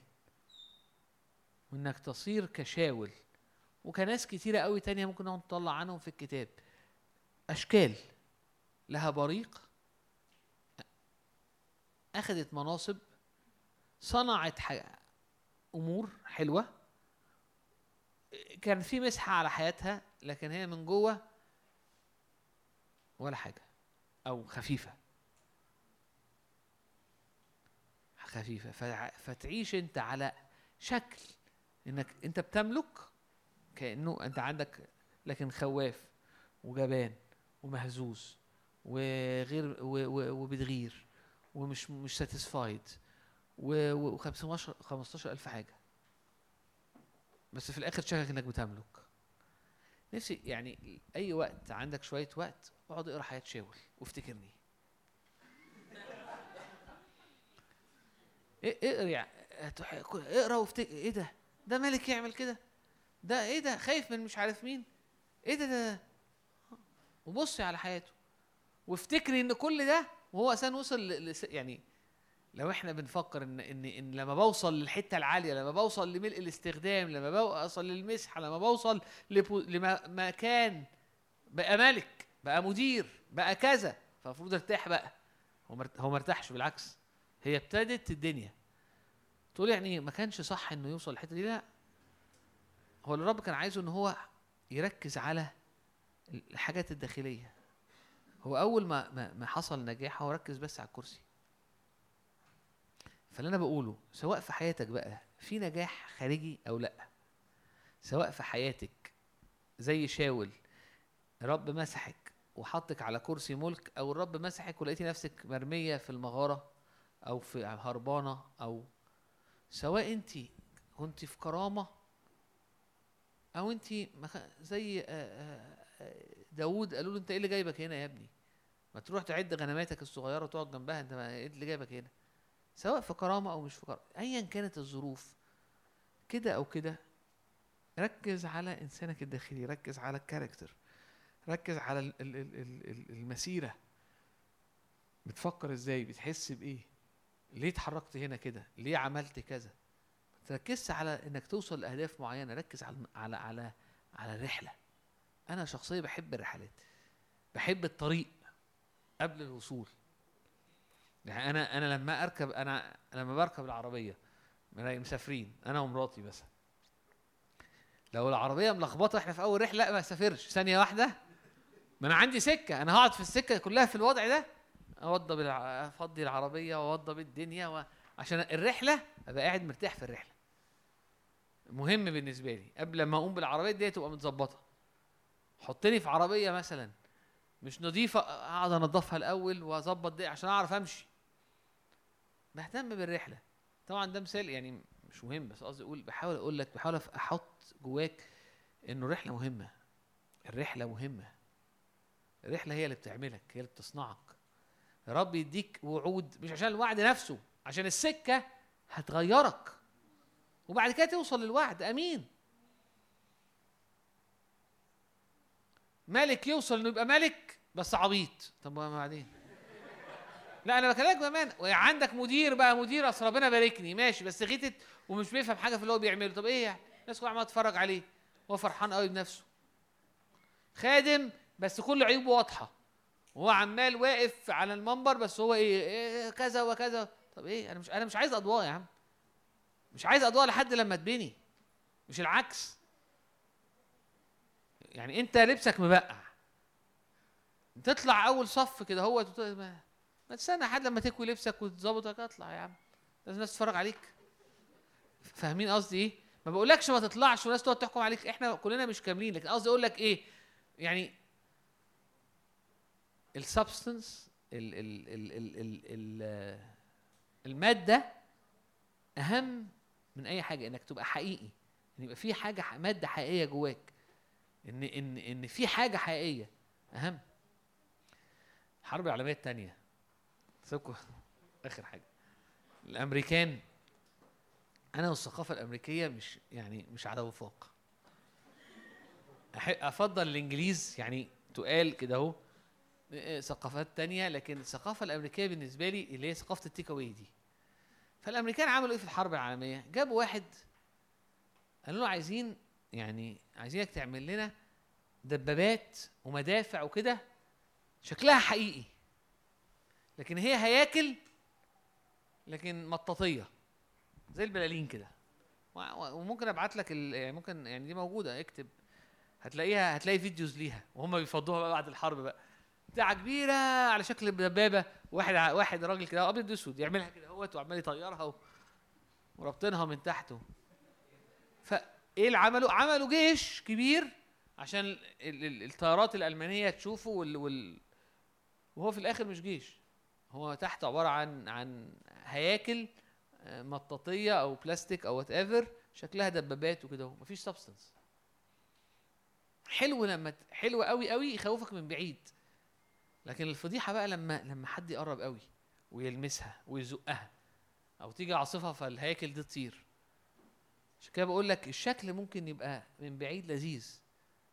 وإنك تصير كشاول. وكناس كتيرة قوي تانية ممكن نطلع عنهم في الكتاب. أشكال. لها بريق. أخذت مناصب. صنعت أمور حلوة. كان في مسحة على حياتها لكن هي من جوه ولا حاجة أو خفيفة. خفيفة. فتعيش أنت على شكل إنك أنت بتملك كأنه أنت عندك لكن خواف وجبان ومهزوز وغير وبتغير ومش مش ساتيسفايد و 15 15000 حاجة. بس في الآخر شكلك إنك بتملك. نفسي يعني أي وقت عندك شوية وقت أقعد أقرأ حياه شاول وافتكرني. اقرأ اقرأ وافتكر إيه ده؟ ده ملك يعمل كده؟ ده إيه ده؟ خايف من مش عارف مين. إيه ده ده وبصي على حياته وافتكري ان كل ده وهو أساسا وصل ل... يعني لو إحنا بنفكر ان ان ان لما بوصل للحتة العالية لما بوصل لملء الاستخدام لما بوصل للمسحه لما بوصل. لمكان بقى ملك بقى مدير بقى كذا فالمفروض ارتاح بقى. هو ما ارتاحش بالعكس هي ابتدت الدنيا. تقول يعني ما كانش صح إنه يوصل الحته دي؟ لا. هو اللي الرب كان عايزه إن هو يركز على الحاجات الداخلية. هو أول ما ما, حصل نجاح هو ركز بس على الكرسي. فاللي أنا بقوله سواء في حياتك بقى في نجاح خارجي أو لأ سواء في حياتك زي شاول الرب مسحك وحطك على كرسي ملك أو الرب مسحك ولقيتي نفسك مرمية في المغارة أو في هربانة أو سواء انت كنت في كرامة أو أنت زي آه، آه، آه، داوود قالوا له أنت إيه اللي جايبك هنا يا ابني؟ ما تروح تعد غنماتك الصغيرة وتقعد جنبها أنت ما إيه اللي جايبك هنا؟ سواء في كرامة أو مش في كرامة ايا كانت الظروف كده أو كده ركز على إنسانك الداخلي ركز على الكاركتر ركز على ال- ال- ال- ال- ال- المسيرة. بتفكر إزاي؟ بتحس بإيه؟ ليه اتحركت هنا كده؟ ليه عملت كذا؟ تركزش على إنك توصل لأهداف معينة ركز على على على على الرحله أنا شخصيا بحب الرحلات بحب الطريق قبل الوصول. يعني أنا أنا لما أركب أنا لما بركب العربية مسافرين أنا ومراتي مثلا. لو العربية ملخبطة إحنا في أول رحلة ما اسافرش ثانية واحدة ما أنا عندي سكة. أنا هقعد في السكة كلها في الوضع ده أوضب. أفضي العربية وأوضب الدنيا و... عشان الرحلة أبقى قاعد مرتاح في الرحلة. مهم بالنسبة لي. قبل ما أقوم بالعربية دي تبقى متظبطة. حطني في عربية مثلا مش نظيفة أقعد انضفها الأول وأظبط دي عشان أعرف أمشي. بهتم بالرحلة. طبعا ده مثال يعني مش مهم بس قصدي أقول بحاول أقول لك بحاول أحط جواك إنه الرحله مهمة. الرحلة مهمة. الرحلة هي اللي بتعملك هي اللي بتصنعك. رب يديك وعود مش عشان الوعد نفسه عشان السكة هتغيرك. وبعد كده توصل للوعد أمين. ملك يوصل إنه يبقى ملك بس عبيط. طب بعدين لا أنا بكلمك بامانه وعندك مدير بقى مدير أصل ربنا باركني. ماشي بس غيتت ومش بيفهم حاجة في اللي هو بيعمله. طب إيه يعني؟ الناس كلها عماله تتفرج عليه. هو فرحان قوي بنفسه. خادم بس كل عيوبه واضحة. وهو عمال واقف على المنبر بس هو إيه, إيه كذا وكذا. طب إيه أنا مش أنا مش عايز أضواء يا عم. مش عايز اضواء لحد لما تبني. مش العكس. يعني أنت لبسك مبقع. تطلع أول صف كده هو ما, ما تستنى لحد لما تكوي لبسك وتظبطك. اطلع يا عم. لازم الناس تتفرج عليك. فاهمين قصدي إيه؟ ما بقولكش ما تطلعش والناس تقعد تحكم عليك. إحنا كلنا مش كاملين. لكن قصدي أقول لك إيه؟ يعني السبستنس ال ال ال ال ال ال المادة أهم من أي حاجة إنك تبقى حقيقي إن يبقى في حاجة مادة حقيقية جواك إن إن إن في حاجة حقيقية. أهم. الحرب العالمية الثانية سيبكم. آخر حاجة. الأمريكان. أنا والثقافة الأمريكية مش يعني مش على وفاق. أفضل الإنجليز يعني تقال كده أهو إيه، ثقافات تانية لكن الثقافة الأمريكية بالنسبة لي اللي هي ثقافة التيك أواي دي. فالأمريكان عملوا إيه في الحرب العالمية؟ جابوا واحد قالوا له عايزين يعني عايزينك تعمل لنا دبابات ومدافع وكده شكلها حقيقي لكن هي هياكل لكن مطاطية زي البلالين كده. وممكن أبعت لك يعني ممكن يعني دي موجودة اكتب. هتلاقيها هتلاقي فيديوز ليها وهم بيفضوها بقى بعد الحرب بقى. بتاعة كبيرة على شكل دبابه واحد واحد راجل كده أبيض اسود يعملها كده أهوت وعمال يطيرها ورابطينها من تحته. فإيه اللي عملوا عملوا جيش كبير عشان ال- ال- ال- الطيارات الألمانية تشوفه وال, وال وهو في الآخر مش جيش. هو تحت عبارة عن عن هياكل آه، مطاطية أو بلاستيك أو whatever شكلها دبابات وكده مفيش substance حلو لما حلو قوي قوي يخوفك من بعيد. لكن الفضيحة بقى لما لما حد يقرب قوي ويلمسها ويزقها أو تيجي عاصفه فالهياكل دي تطير. عشان كده بقول لك الشكل ممكن يبقى من بعيد لذيذ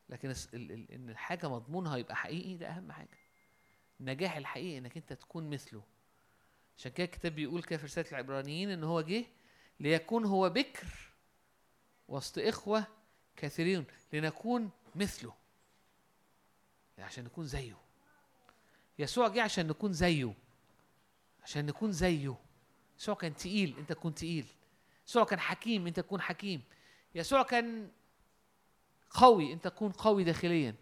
لكن إن الحاجة مضمونها يبقى حقيقي ده أهم حاجة. النجاح الحقيقي إنك أنت تكون مثله. عشان كده الكتاب بيقول كده في رسالة العبرانيين إن هو جه ليكون هو بكر وسط إخوة كثيرين لنكون مثله. عشان نكون زيه. يسوع جه عشان نكون زيه. عشان نكون زيه. يسوع كان تقيل انت تكون تقيل. يسوع كان حكيم انت تكون حكيم. يسوع كان قوي انت تكون قوي داخليا.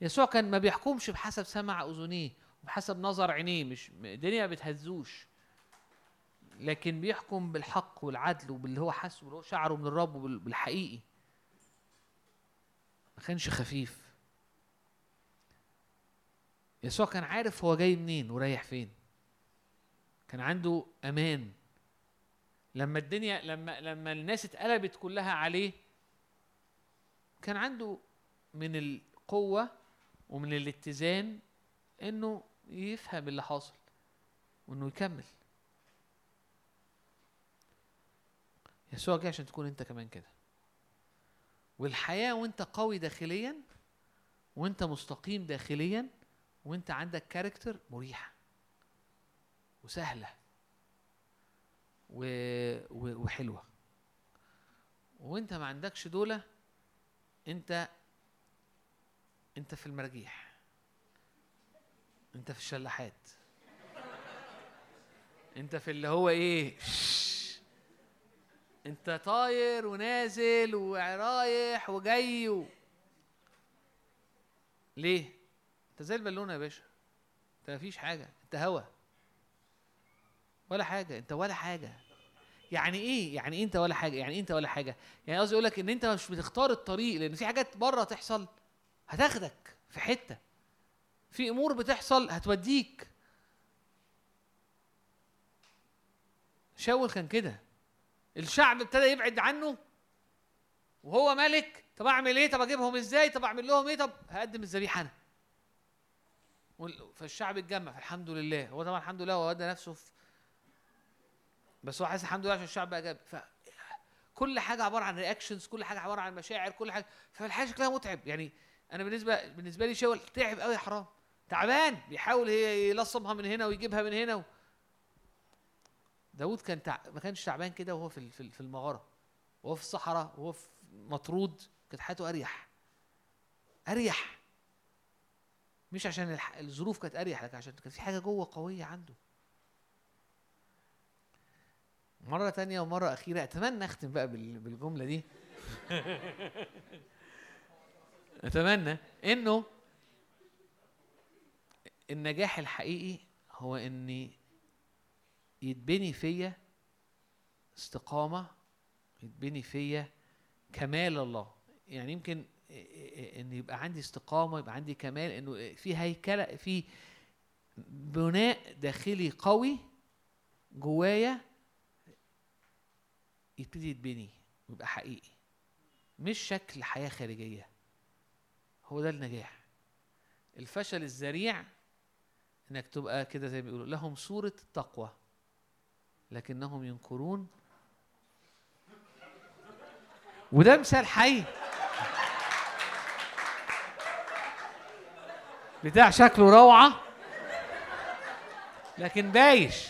يسوع كان ما بيحكمش بحسب سمع أذنيه وبحسب نظر عينيه. مش الدنيا ما بتهزوش. لكن بيحكم بالحق والعدل وباللي هو حاسه واللي هو شعره من الرب وبالحقيقي ما كانش خفيف. يسوع كان عارف هو جاي منين ورايح فين. كان عنده أمان. لما الدنيا لما لما الناس اتقلبت كلها عليه كان عنده من القوة ومن الاتزان إنه يفهم اللي حاصل وإنه يكمل. يسوع جه عشان تكون أنت كمان كده. والحياة وأنت قوي داخليا وأنت مستقيم داخليا وانت عندك كاركتر مريحة وسهلة و... و... وحلوة. وانت ما عندكش دولة انت انت في المراجيح. انت في الشلاحات. انت في اللي هو إيه. انت طاير ونازل ورايح وجاي و... ليه؟ انت زي البالونة يا باشا. انت مفيش حاجة انت هوا. ولا حاجة انت ولا حاجة. يعني إيه؟ يعني إيه انت ولا حاجة؟ يعني إيه انت ولا حاجة؟ يعني قصدي أقول لك إن أنت مش بتختار الطريق لأن في حاجات بره تحصل هتاخدك في حتة. في أمور بتحصل هتوديك. شاول كان كده. الشعب ابتدى يبعد عنه. وهو ملك طب أعمل إيه؟ طب أجيبهم إزاي؟ طب أعمل لهم إيه؟ طب هقدم الذبيحة أنا. فالشعب اتجمع فالحمد لله. هو طبعا الحمد لله هو ودى نفسه في بس هو حاسس الحمد لله عشان الشعب بقى جاب كل حاجة عبارة عن رياكشنز كل حاجة عبارة عن مشاعر كل حاجة. فالحاجة شكلها متعب. يعني أنا بالنسبة بالنسبة لي شاول تعب قوي يا حرام. تعبان. بيحاول يلصمها من هنا ويجيبها من هنا و... داود كان تع... ما كانش تعبان كده وهو في في المغارة. وهو في الصحراء وهو في مطرود كانت حياته أريح. أريح. مش عشان. الظروف كانت أريح لكن عشان كان في حاجة جوه قوية عنده مرة تانية ومرة أخيرة أتمنى أختم بقى بال- بالجملة دي أتمنى إنه النجاح الحقيقي هو إن يتبني فيا استقامة يتبني فيا كمال الله يعني يمكن ان يبقى عندي استقامة يبقى عندي كمال إنه في هيكلة في بناء داخلي قوي جوايا يبتدي يتبني ويبقى حقيقي. مش شكل حياة خارجية. هو ده النجاح. الفشل الذريع إنك تبقى كده زي ما بيقولوا لهم صورة التقوى لكنهم ينكرون. وده مثال حي. بتاع شكله روعة لكن بايش.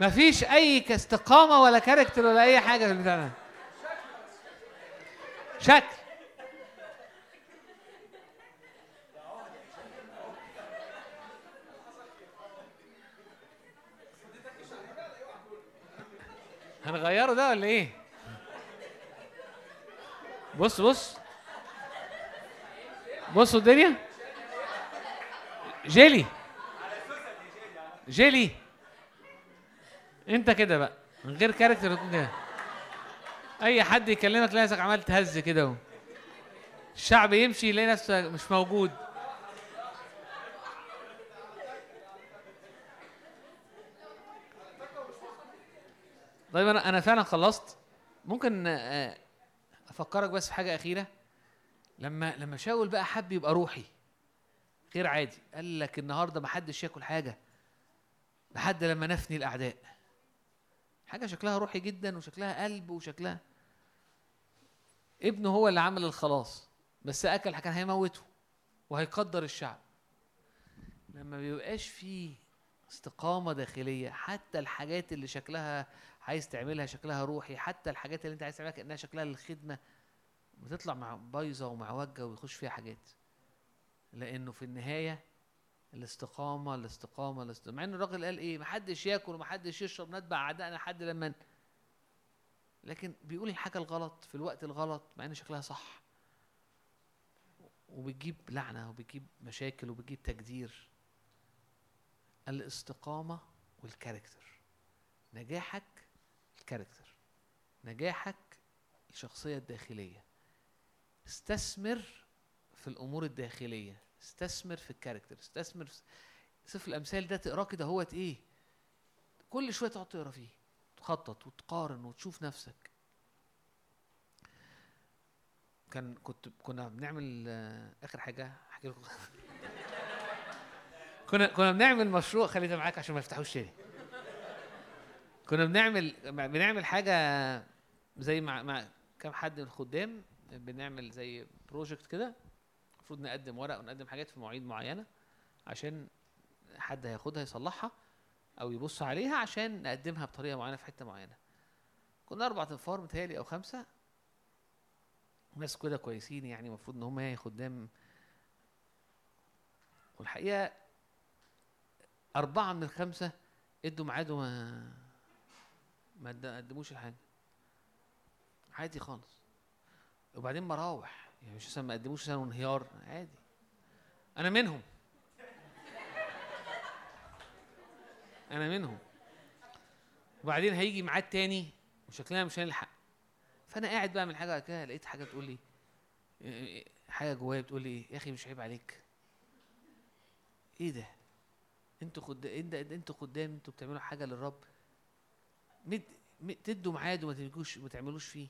مفيش أي كاستقامة ولا كاركتر ولا أي حاجة في البتاع ده. شكل. هنغيره ده ولا إيه؟ بص بص. بصوا الدنيا. جيلي. جيلي. انت كده بقى من غير كاركتر أي حد يكلمك تلاقي نفسك عمال تهز كده الشعب يمشي يلاقي نفسك مش موجود. طيب أنا أنا فعلا خلصت. ممكن آه، أفكرك بس في حاجة أخيرة؟ لما لما شاول بقى حب يبقى روحي غير عادي. قال لك النهارده ما حدش ياكل حاجة لحد لما نفني الأعداء. حاجة شكلها روحي جدا وشكلها قلب وشكلها. ابنه هو اللي عمل الخلاص بس أكل كان هيموته وهيقدر الشعب. لما بيبقاش فيه استقامة داخلية حتى الحاجات اللي شكلها عايز تعملها شكلها روحي حتى الحاجات اللي انت عايز تعملها كأنها شكلها للخدمة بتطلع مع بايظة ومعوجه ويخش فيها حاجات. لأنه في النهاية الاستقامة الاستقامة الاستقامه مع إن الراجل قال إيه محدش ياكل ومحدش يشرب نتبع أعدائنا لحد لما لكن بيقول الحاجة الغلط في الوقت الغلط مع إن شكلها صح. وبتجيب لعنة وبتجيب مشاكل وبتجيب تجدير. الاستقامة والكاركتر نجاحك الكاركتر نجاحك الشخصية الداخلية. استثمر في الأمور الداخلية استثمر في الكاركتر استثمر في سفر الأمثال ده تقراه كده هوت إيه كل شوية تقعد تقرا فيه تخطط وتقارن وتشوف نفسك. كان كنت كنا بنعمل آخر حاجة احكي لكم. كنا كنا بنعمل مشروع خلي ده معاك عشان ما يفتحوش تاني. كنا بنعمل بنعمل حاجة زي مع, مع كام حد من الخدام بنعمل زي بروجكت كده المفروض نقدم ورق ونقدم حاجات في مواعيد معينة عشان حد هياخدها يصلحها أو يبص عليها عشان نقدمها بطريقة معينة في حتة معينة. كنا أربع أنفار متهيألي أو خمسة. ناس كده كويسين يعني المفروض إن هم يعني خدام. والحقيقة أربعة من الخمسة إدوا ميعاد وما ما قد- قدموش الحاجة. عادي خالص. وبعدين مراوح. يعني مش ما قدموش مثلا انهيار. عادي. أنا منهم. أنا منهم. وبعدين هيجي ميعاد تاني وشكلنا مش هنلحق فأنا قاعد بقى من حاجة كده لقيت حاجة تقول لي إيه- حاجة جوايا بتقول لي يا أخي مش عيب عليك. إيه ده؟ أنتوا خد انت أنتوا خدام أنتوا بتعملوا حاجة للرب. مد... تدوا ميعاد وما تجوش ما تعملوش فيه.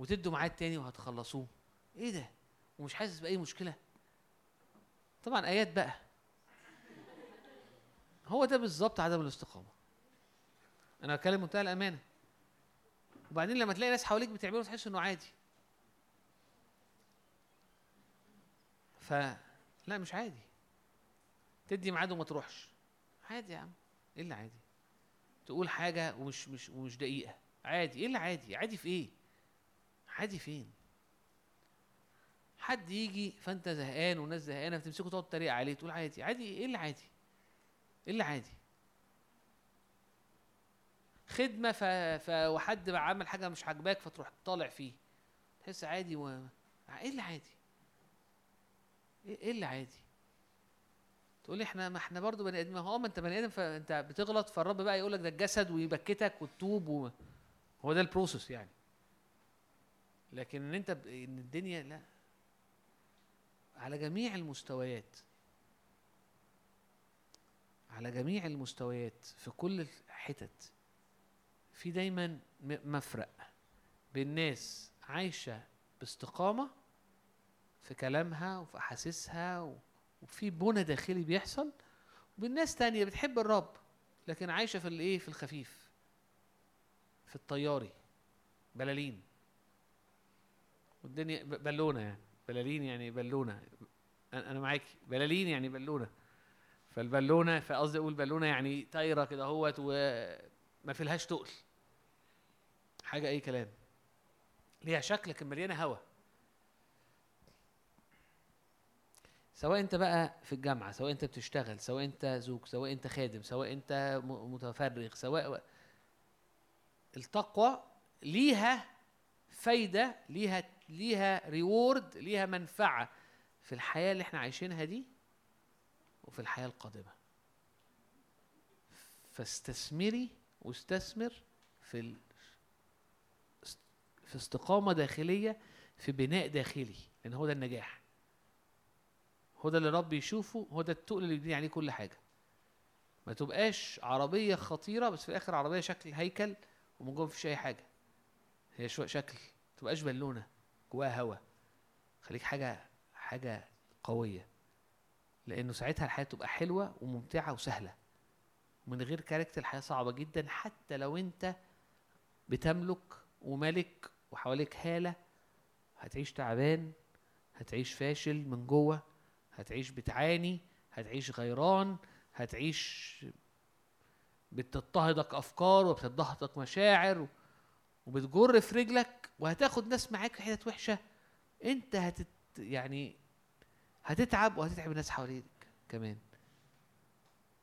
وتدوا ميعاد تاني وهتخلصوه. إيه ده؟ ومش حاسس بأي مشكلة؟ طبعا آيات بقى. هو ده بالظبط عدم الاستقامة. أنا بتكلم منتهى الأمانة. وبعدين لما تلاقي ناس حواليك بتعمله تحس إنه عادي. ف لا مش عادي. تدي ميعاد وما تروحش. عادي يا عم. إيه اللي عادي؟ تقول حاجة ومش مش ومش دقيقة. عادي. إيه اللي عادي؟ عادي في إيه؟ عادي فين؟ حد يجي فانت زهقان والناس زهقانة فتمسكه تقعد تتريق عليه تقول عادي. عادي إيه اللي عادي؟ إيه اللي عادي؟ خدمة ف... ف... وحد عمل حاجة مش عاجباك فتروح طالع فيه. تحس عادي و... إيه اللي عادي؟ إيه إيه اللي عادي؟ تقول لي إحنا ما إحنا برضه بني آدمين. هو ما أنت بني آدم فانت بتغلط فالرب بقى يقول لك ده الجسد ويبكتك وتتوب و... هو ده البروسيس يعني. لكن إن أنت ب... إن الدنيا لا. على جميع المستويات. على جميع المستويات. في كل الحتت. في دايما مفرق بين ناس عايشة باستقامة في كلامها وفي أحاسيسها و- وفي بنى داخلي بيحصل وبين ناس تانية بتحب الرب لكن عايشة في الإيه؟ في الخفيف. في الطياري. بلالين. والدنيا ب- بالونة يعني. بلالين يعني بالونة. أنا أنا معاكي بلالين يعني بالونة. فالبالونة فقصدي أقول بالونة يعني طايرة كده أهوت وما فيلهاش تقل. حاجة أي كلام. ليها شكل لكن مليانة هوا. سواء أنت بقى في الجامعة سواء أنت بتشتغل سواء أنت زوج سواء أنت خادم سواء أنت متفرغ سواء التقوى ليها فايدة ليها ليها ريورد ليها منفعة في الحياة اللي إحنا عايشينها دي وفي الحياة القادمة. فاستثمري واستثمر في. في استقامة داخلية في بناء داخلي لأن هو ده النجاح. هو ده اللي رب يشوفه هو ده التقل اللي يبني عليه كل حاجة. ما تبقاش عربية خطيرة بس في الآخر عربية شكل هيكل ومن جوه مفيش أي حاجة. هي شكل ما تبقاش بالونة. جواها هوا. خليك حاجة حاجة قوية. لأنه ساعتها الحياة تبقى حلوة وممتعة وسهلة. من غير كاركتر الحياة صعبة جدا حتى لو أنت بتملك وملك وحواليك هالة هتعيش تعبان هتعيش فاشل من جوه هتعيش بتعاني هتعيش غيران هتعيش بتضطهدك أفكار وبتضغطك مشاعر وبتجر في رجلك وهتاخد ناس معاك في حتت وحشة انت هتت يعني هتتعب وهتتعب الناس حواليك كمان.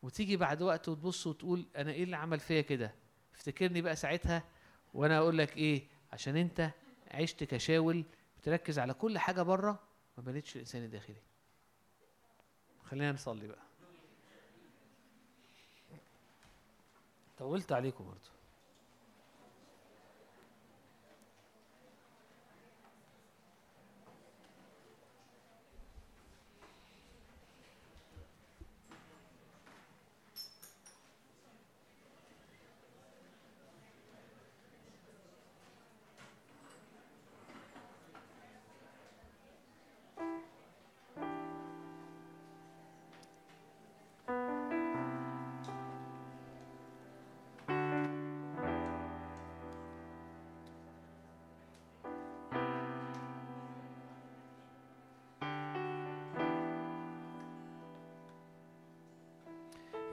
وتيجي بعد وقت وتبص وتقول أنا إيه اللي عمل فيا كده؟ افتكرني بقى ساعتها وأنا أقول لك إيه؟ عشان أنت عشت كشاول بتركز على كل حاجة بره ما بنيتش الإنسان الداخلي. خلينا نصلي بقى. طولت عليكم برضه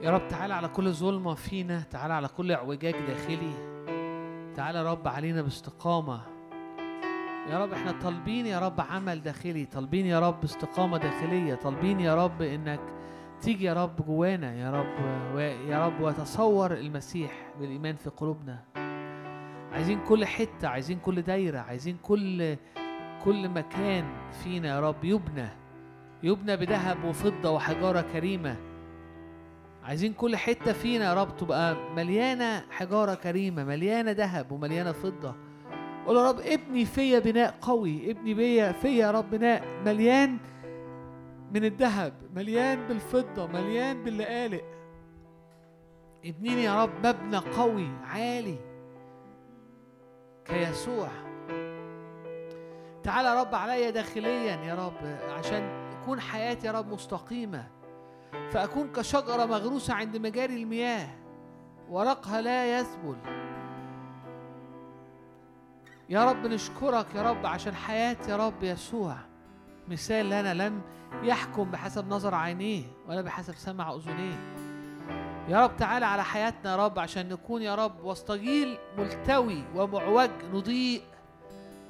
يا رب تعالى على كل ظلمة فينا تعالى على كل اعوجاج داخلي. تعالى يا رب علينا باستقامة. يا رب إحنا طالبين يا رب عمل داخلي طالبين يا رب استقامة داخلية طالبين يا رب انك تيجي يا رب جوانا يا رب ويا رب وتصور المسيح بالإيمان في قلوبنا. عايزين كل حتة عايزين كل دايرة عايزين كل كل مكان فينا يا رب يبنى. يبنى بذهب وفضة وحجارة كريمة. عايزين كل حتة فينا يا رب تبقى مليانة حجارة كريمة مليانة ذهب ومليانة فضة. قول يا رب ابني فيا بناء قوي ابني بيا فيا يا رب بناء مليان من الذهب مليان بالفضة مليان باللقالق. ابنيني يا رب مبنى قوي عالي كيسوع. تعالى يا رب عليا داخليا يا رب عشان تكون حياتي يا رب مستقيمة. فأكون كشجرة مغروسة عند مجاري المياه ورقها لا يذبل يا رب نشكرك يا رب عشان حياة يا رب يسوع. مثال لنا لم يحكم بحسب نظر عينيه ولا بحسب سمع أذنيه. يا رب تعالى على حياتنا يا رب عشان نكون يا رب وسط جيل ملتوي ومعوج نضيء.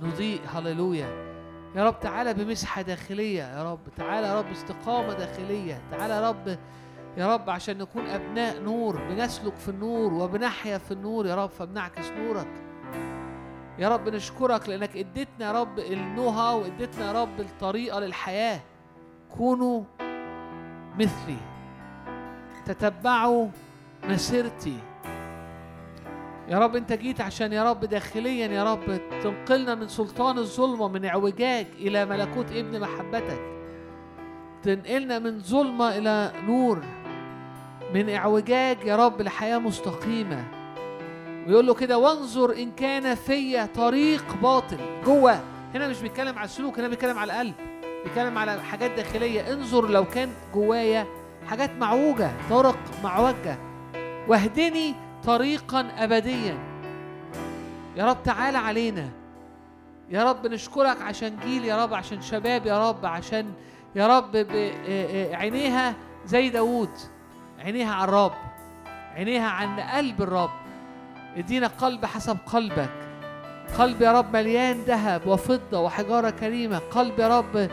نضيء هللويا. يا رب تعالى بمسحة داخلية يا رب تعالى يا رب استقامة داخلية تعالى يا رب يا رب عشان نكون أبناء نور بنسلك في النور وبنحيا في النور يا رب فبنعكس نورك. يا رب نشكرك لأنك إديتنا يا رب النهى وإديتنا يا رب الطريقة للحياة. كونوا مثلي تتبعوا مسيرتي. يا رب انت جيت عشان يا رب داخليا يا رب تنقلنا من سلطان الظلمة من اعوجاج إلى ملكوت ابن محبتك. تنقلنا من ظلمة إلى نور من اعوجاج يا رب لحياة مستقيمة. ويقول له كده وانظر إن كان فيا طريق باطل. جوه هنا مش بيتكلم على السلوك هنا بيتكلم على القلب بيتكلم على حاجات داخلية. انظر لو كان جوايا حاجات معوجة طرق معوجة. واهدني طريقا أبديا يا رب تعالى علينا يا رب نشكرك عشان جيل يا رب عشان شباب يا رب عشان يا رب عينيها زي داوود عينيها على الرب عينيها عن قلب الرب ادينا قلب حسب قلبك قلب يا رب مليان ذهب وفضة وحجارة كريمة قلب يا رب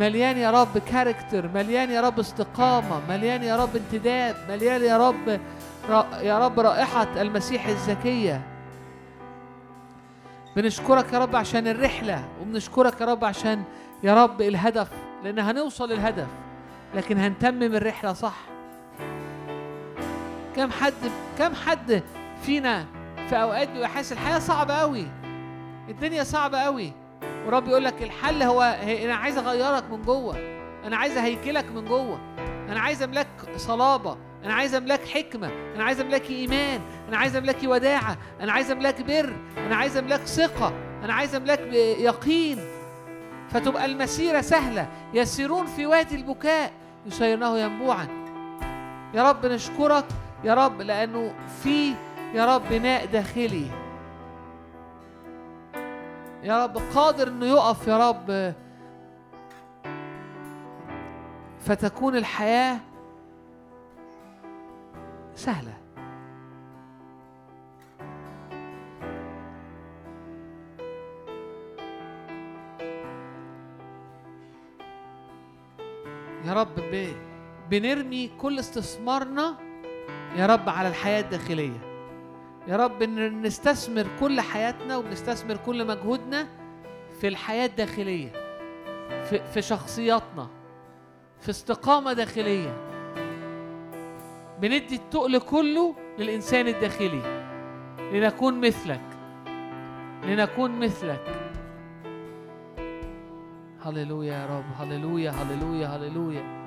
مليان يا رب كاركتر مليان يا رب استقامة مليان يا رب انتداب مليان يا رب يا رب رائحة المسيح الزكية. بنشكرك يا رب عشان الرحلة وبنشكرك يا رب عشان يا رب الهدف لأن هنوصل للهدف لكن هنتمم الرحلة صح؟ كم حد كم حد فينا في أوقات بيبقى حاسس الحياة صعبة قوي الدنيا صعبة قوي ورب يقول لك الحل هو أنا عايز أغيرك من جوه أنا عايز أهيكلك من جوه أنا عايز أملك صلابة. أنا عايز أملاك حكمة أنا عايز أملاك إيمان أنا عايز أملاك وداعة أنا عايز أملاك بر أنا عايز أملاك ثقة أنا عايز أملاك يقين. فتبقى المسيرة سهلة. يسيرون في وادي البكاء. يسيرنه ينبوعا. يا رب نشكرك. يا رب لأنه في يا رب بناء داخلي. يا رب قادر إنه يقف يا رب. فتكون الحياة سهلة يا رب. بنرمي كل استثمارنا يا رب على الحياة الداخلية يا رب نستثمر كل حياتنا وبنستثمر كل مجهودنا في الحياة الداخلية في, في شخصياتنا في استقامة داخلية بندي التقل كله للإنسان الداخلي. لنكون مثلك. لنكون مثلك. هللويا يا رب. هللويا هللويا هللويا.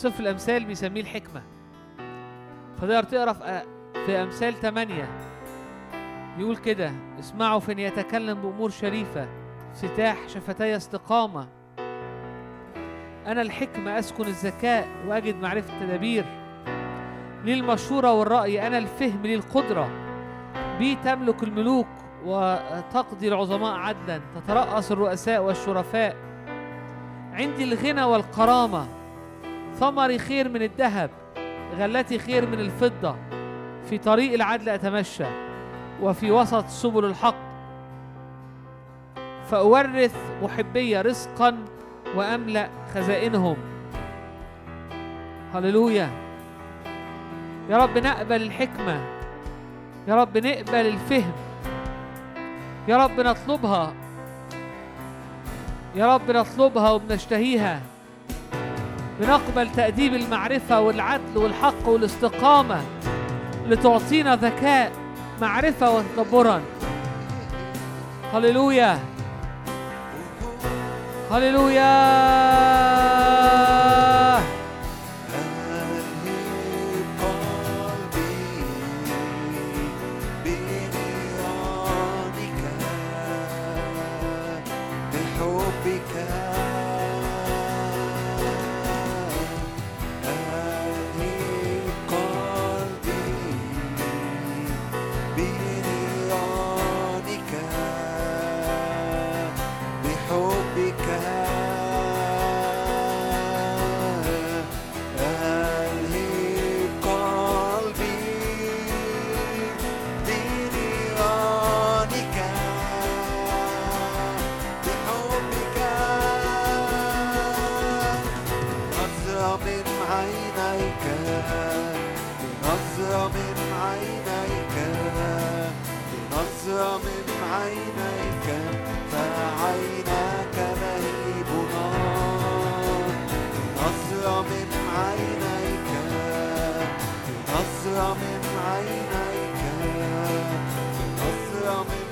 سفر الأمثال بيسميه الحكمة. فتقدر تقرا في أمثال 8 يقول كده اسمعوا فإن يتكلم بأمور شريفة افتتاح شفتي استقامة. أنا الحكمة أسكن الذكاء وأجد معرفة التدابير. لي المشورة والرأي أنا الفهم لي القدرة بي تملك الملوك وتقضي العظماء عدلا. تترأس الرؤساء والشرفاء. عندي الغنى والكرامة. ثمري خير من الذهب غلتي خير من الفضة. في طريق العدل أتمشى وفي وسط سبل الحق. فأورث محبية رزقا وأملأ خزائنهم. هللويا. يا رب نقبل الحكمة. يا رب نقبل الفهم. يا رب نطلبها. يا رب نطلبها وبنشتهيها. بنقبل تأديب المعرفة والعدل والحق والاستقامة لتعطينا ذكاء معرفة وتدبرا هللويا. هللويا. من عينيك نظرة من عينيك نظرة من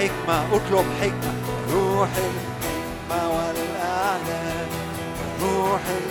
الحكمة أطلب حكمة. روح الحكمة والإعلان روح الحكمة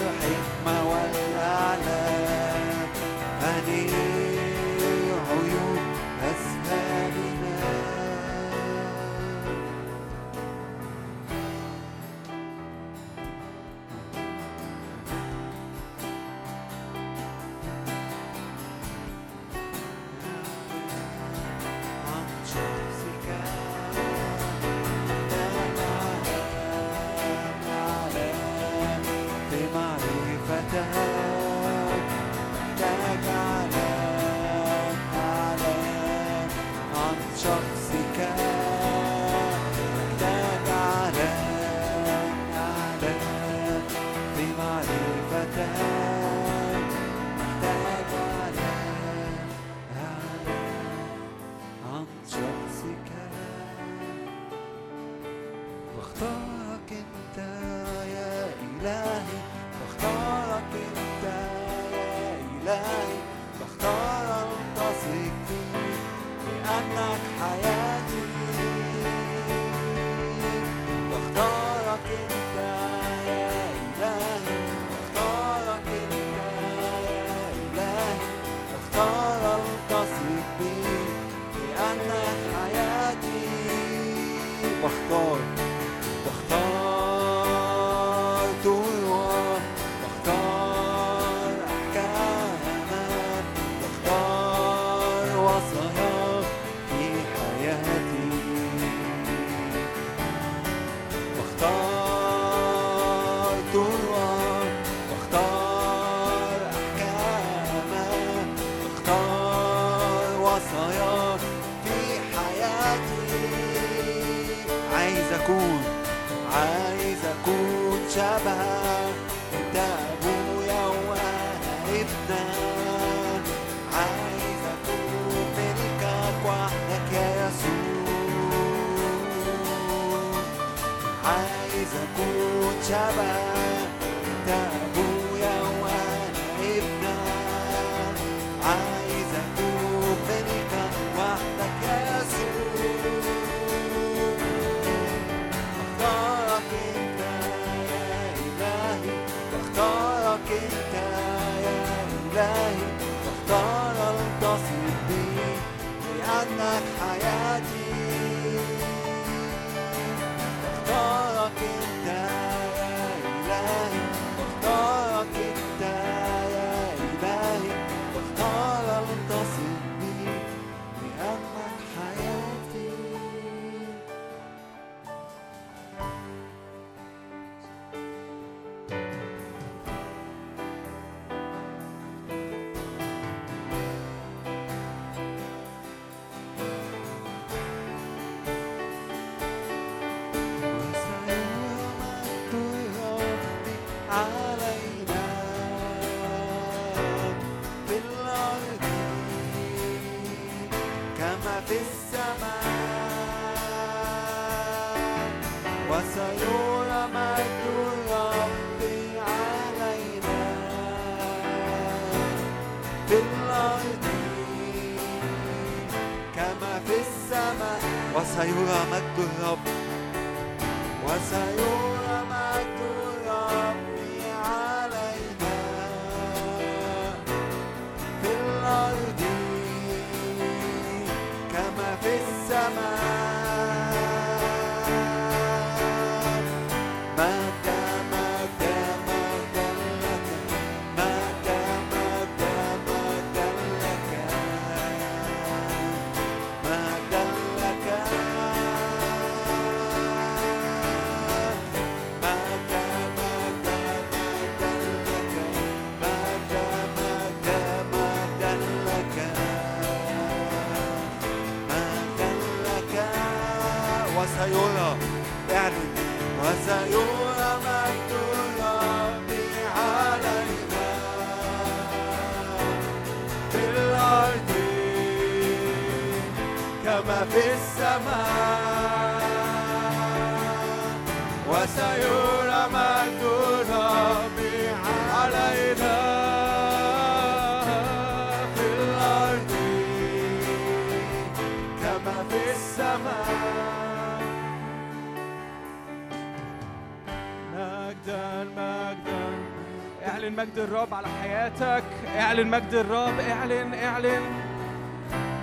مجد الرب على حياتك. اعلن مجد الرب اعلن اعلن.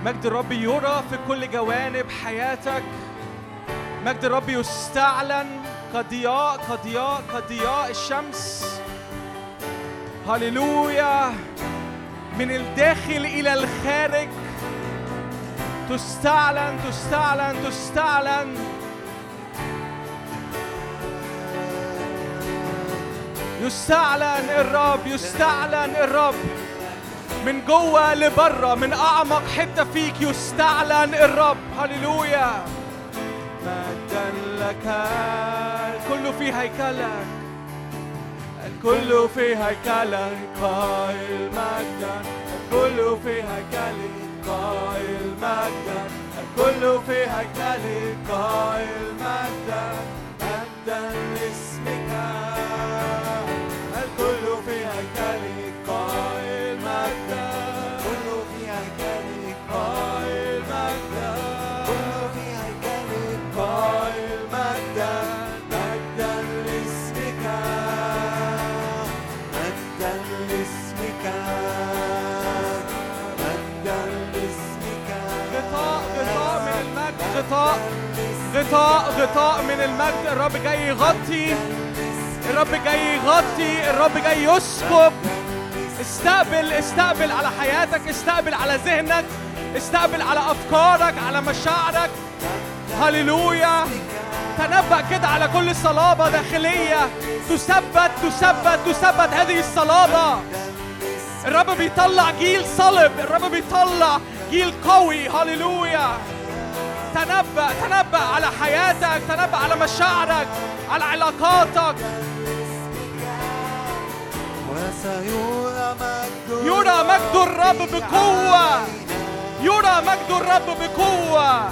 مجد الرب يرى في كل جوانب حياتك. مجد الرب يستعلن كضياء كضياء كضياء الشمس. هللويا. من الداخل إلى الخارج. تستعلن تستعلن تستعلن. يستعلن الرب يستعلن الرب. من جوه لبره من أعمق حتة فيك يستعلن الرب. هللويا. مجدا لك الكل في هيكلك. الكل في هيكلك. قائل مجدا الكل في هيكلك. قائل مجدا الكل في هيكلك. قائل مجدا مجدا غطاء غطاء من المجد. الرب جاي يغطي الرب جاي يغطي الرب جاي يسكب. استقبل استقبل على حياتك استقبل على ذهنك استقبل على أفكارك على مشاعرك. هللويا. تنبأ كده على كل صلابة داخلية. تثبت تثبت تثبت هذه الصلابة. الرب بيطلع جيل صلب الرب بيطلع جيل قوي. هللويا. تنبأ تنبأ على حياتك تنبأ على مشاعرك على علاقاتك. يرى مجد الرب بقوة. يرى مجد الرب بقوة.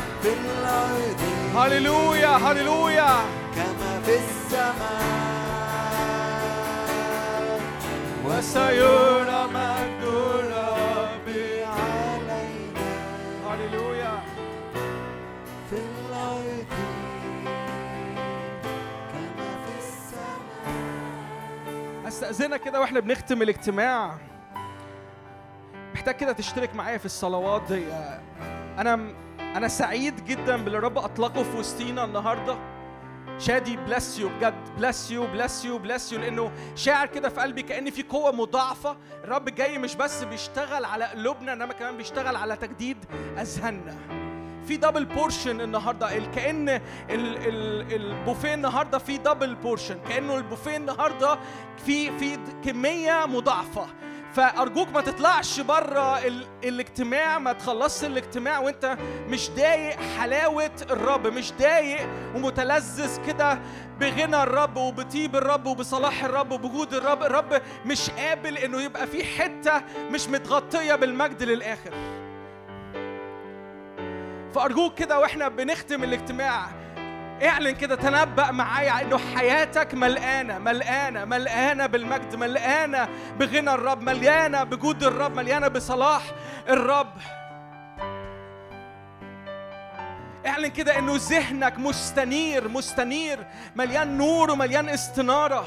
هللويا هللويا. كما في السماء وسيرى مجد الرب أستأذنك كده وإحنا بنختم الاجتماع. محتاج كده تشترك معايا في الصلوات دي. أنا أنا سعيد جدا باللي الرب أطلقه في وسطينا النهارده. شادي bless you بجد bless you bless you bless you لأنه شاعر كده في قلبي كأن في قوة مضاعفة. الرب جاي مش بس بيشتغل على قلوبنا إنما كمان بيشتغل على تجديد أذهاننا. في double portion النهارده. ال- البوفيه النهارده في double portion كأنه البوفيه النهارده في في كمية مضاعفة. فأرجوك ما تطلعش بره ال- الاجتماع ما تخلصش الاجتماع وانت مش ضايق حلاوة الرب مش ضايق ومتلذذ كده بغنى الرب وبطيب الرب وبصلاح الرب وبجود الرب. الرب مش قابل إنه يبقى في حتة مش متغطية بالمجد للآخر. فأرجوك كده وإحنا بنختم الاجتماع. اعلن كده تنبأ معايا إنه حياتك ملقانه ملقانه ملقانه بالمجد ملقانه بغنى الرب مليانه بجود الرب مليانه بصلاح الرب. اعلن كده إنه ذهنك مستنير مستنير مليان نور ومليان استنارة.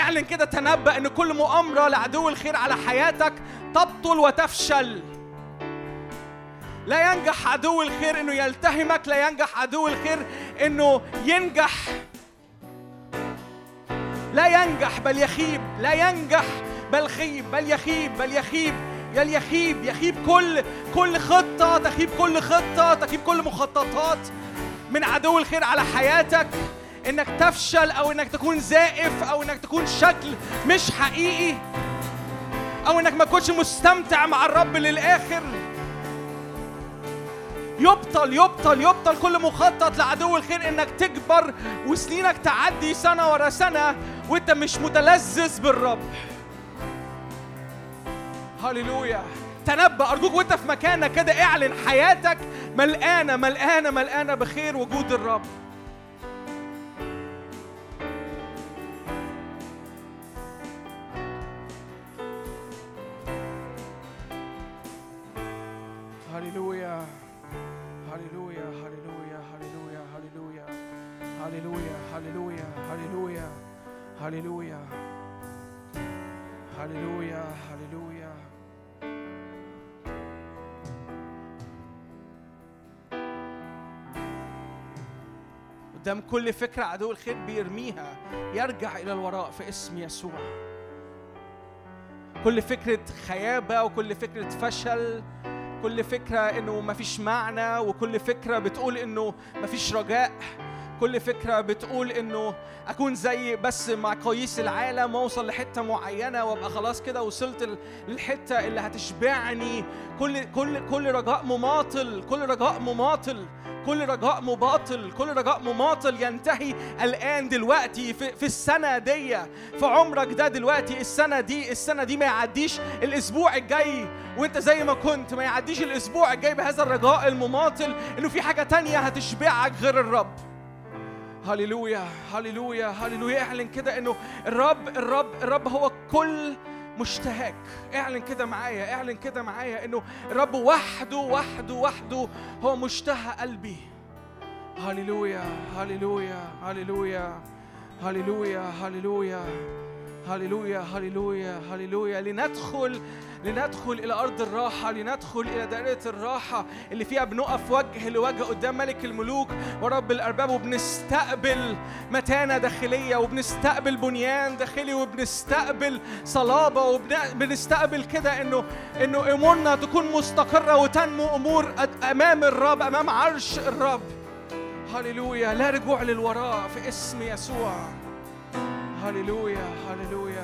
اعلن كده تنبأ إن كل مؤامرة لعدو الخير على حياتك تبطل وتفشل. لا ينجح عدو الخير إنه يلتهمك لا ينجح عدو الخير إنه ينجح. لا ينجح بل يخيب لا ينجح بل خيب بل يخيب بل يخيب. بل يخيب يخيب كل كل خطة تخيب كل خطة تخيب كل مخططات من عدو الخير على حياتك. إنك تفشل أو إنك تكون زائف أو إنك تكون شكل مش حقيقي. أو إنك ما تكونش مستمتع مع الرب للآخر. يبطل يبطل يبطل كل مخطط لعدو الخير إنك تكبر وسنينك تعدي سنة ورا سنة وإنت مش متلذذ بالرب. هللويا. تنبأ أرجوك وأنت في مكانك كده اعلن حياتك ملقانة ملقانة ملقانة بخير وجود الرب. هللويا. هللويا هللويا هللويا هللويا هللويا هللويا هللويا هللويا هللويا هللويا قدام كل فكرة عدو الخير بيرميها يرجع إلى الوراء في اسم يسوع. كل فكرة خيابة وكل فكرة فشل كل فكرة إنه مفيش معنى وكل فكرة بتقول إنه مفيش رجاء. كل فكرة بتقول إنه أكون زي بس مقاييس العالم وأوصل لحتة معينة وأبقى خلاص كده وصلت للحتة اللي هتشبعني. كل كل كل رجاء مماطل كل رجاء مماطل كل رجاء مباطل كل رجاء مماطل ينتهي الآن دلوقتي في, في السنة دي. في عمرك ده دلوقتي السنة دي السنة دي ما يعديش الأسبوع الجاي. وأنت زي ما كنت ما يعديش الأسبوع الجاي بهذا الرجاء المماطل إنه في حاجة تانية هتشبعك غير الرب. هللويا هللويا هللويا. اعلن كده انه الرب الرب الرب هو كل مشتهاك. اعلن كده معايا اعلن كده معايا انه الرب وحده وحده وحده هو مشتهى قلبي. هللويا هللويا هللويا هللويا هللويا هللويا هللويا هللويا. لندخل لندخل إلى أرض الراحة لندخل إلى دائرة الراحة اللي فيها بنقف وجه لوجه قدام ملك الملوك. ورب الأرباب وبنستقبل متانة داخلية وبنستقبل بنيان داخلي وبنستقبل صلابة وبنستقبل كده انه إنه أمورنا تكون مستقرة وتنمو أمور أد- أمام الرب أمام عرش الرب. هللويا. لا رجوع للوراء في اسم يسوع. هللويا هللويا.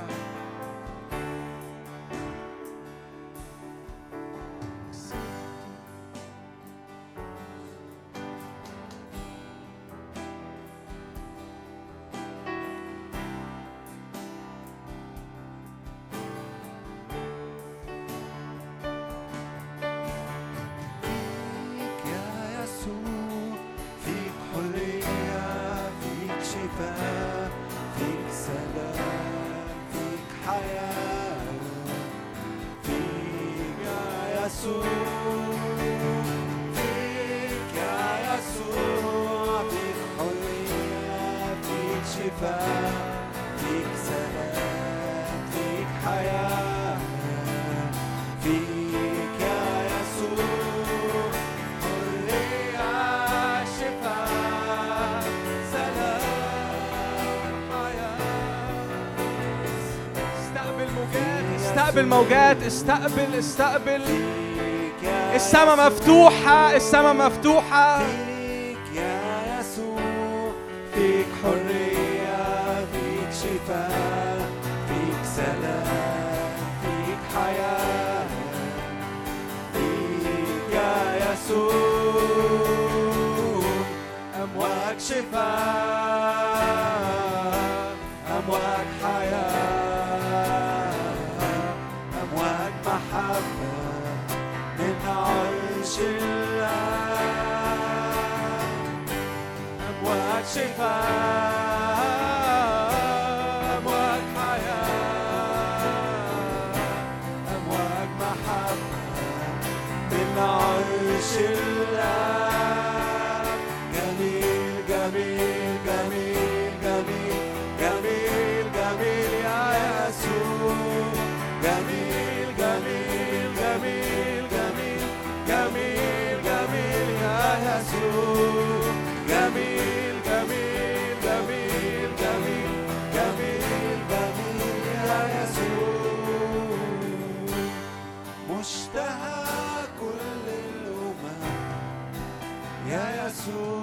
استقبل موجات استقبل استقبل. السماء. مفتوحة السماء مفتوحة. فيك يا يسوع فيك حرية فيك شفاء فيك سلام فيك حياة فيك يا يسوع أمواج شفاء. شفاء يا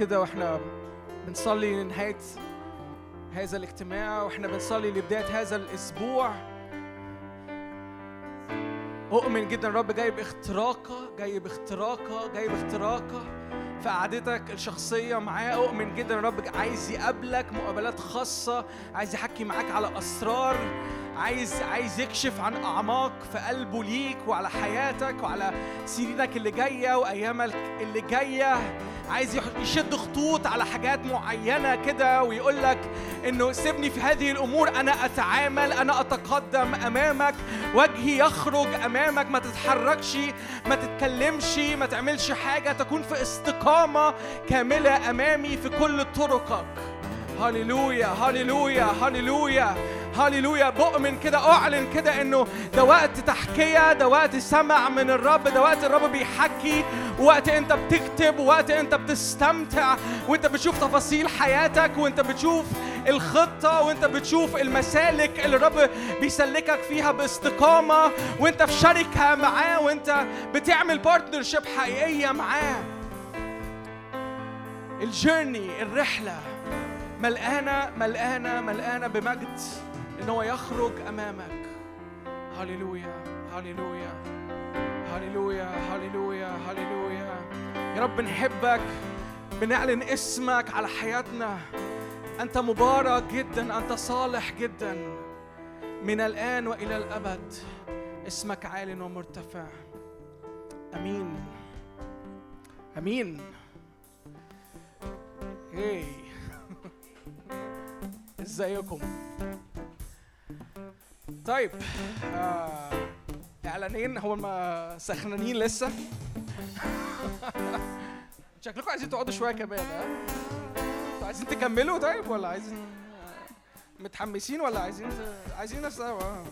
كده وإحنا بنصلي لنهاية هذا الاجتماع وإحنا بنصلي لبداية هذا الأسبوع. أؤمن جدا الرب جايب اختراقة جايب اختراقة جايب اختراقة في قعدتك الشخصية معاه. أؤمن جدا الرب عايز يقابلك مقابلات خاصة عايز يحكي معاك على أسرار عايز عايز يكشف عن أعماق في قلبه ليك وعلى حياتك وعلى سنينك اللي جاية وأيامك اللي جاية. عايز يشد خطوط على حاجات معينة كده ويقول لك إنه سيبني في هذه الأمور أنا أتعامل أنا أتقدم أمامك وجهي يخرج أمامك ما تتحركش ما تتكلمش ما تعملش حاجة تكون في استقامة كاملة أمامي في كل طرقك. هللويا هللويا هللويا هللويا. بؤمن كده أعلن كده إنه ده وقت تحكيه ده وقت سمع من الرب. ده وقت الرب بيحكي. وقت انت بتكتب وقت انت بتستمتع وانت بتشوف تفاصيل حياتك وانت بتشوف الخطة وانت بتشوف المسالك اللي الرب بيسلكك فيها باستقامة. وانت في شركة معاه وانت بتعمل بارتنرشيب حقيقية معاه. الجيرني الرحلة ملقانة ملقانة ملقانة بمجد إن هو يخرج أمامك. هللويا. هللويا هللويا هللويا هللويا يا رب نحبك بنعلن اسمك على حياتنا. أنت مبارك جدا أنت صالح جدا. من الآن وإلى الأبد اسمك عال ومرتفع. أمين. أمين. هي إزيكم؟ طيب آه إعلانين هو ما سخنانين لسه شكلكم عايزين تقعدوا شوية كمان ها أنتوا عايزين تكملوا طيب ولا عايزين متحمسين ولا عايزين. عايزين نفس آه.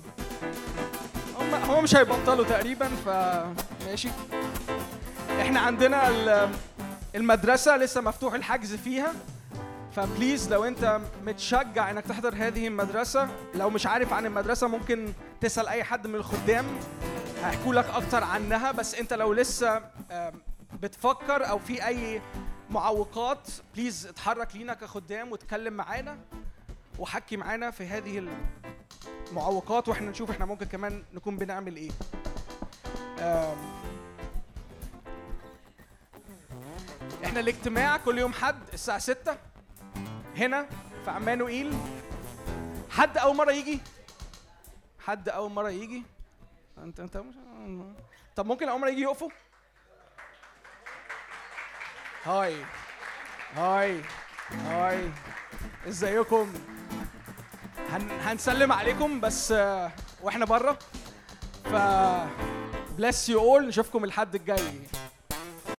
هم هم مش هيبطلوا تقريبا ف ماشي إحنا عندنا ال- المدرسة لسه مفتوح الحجز فيها ف please لو انت متشجع انك تحضر هذه المدرسة لو مش عارف عن المدرسة ممكن تسأل أي حد من الخدام. هيحكوا لك أكتر عنها بس انت لو لسه بتفكر أو في أي معوقات please اتحرك لينا كخدام وتكلم معانا وحكي معانا في هذه المعوقات وإحنا نشوف إحنا ممكن كمان نكون بنعمل إيه. إحنا الاجتماع كل يوم حد الساعة 6 هنا في عمانوئيل. حد أول مرة يجي؟ حد أول مرة يجي؟ أنت أنت مش طب ممكن أول مرة يجي يقفوا؟ هاي. هاي. هاي. إزيكم؟ هن هنسلم عليكم بس آه، وإحنا بره ف bless you all. نشوفكم الحد الجاي.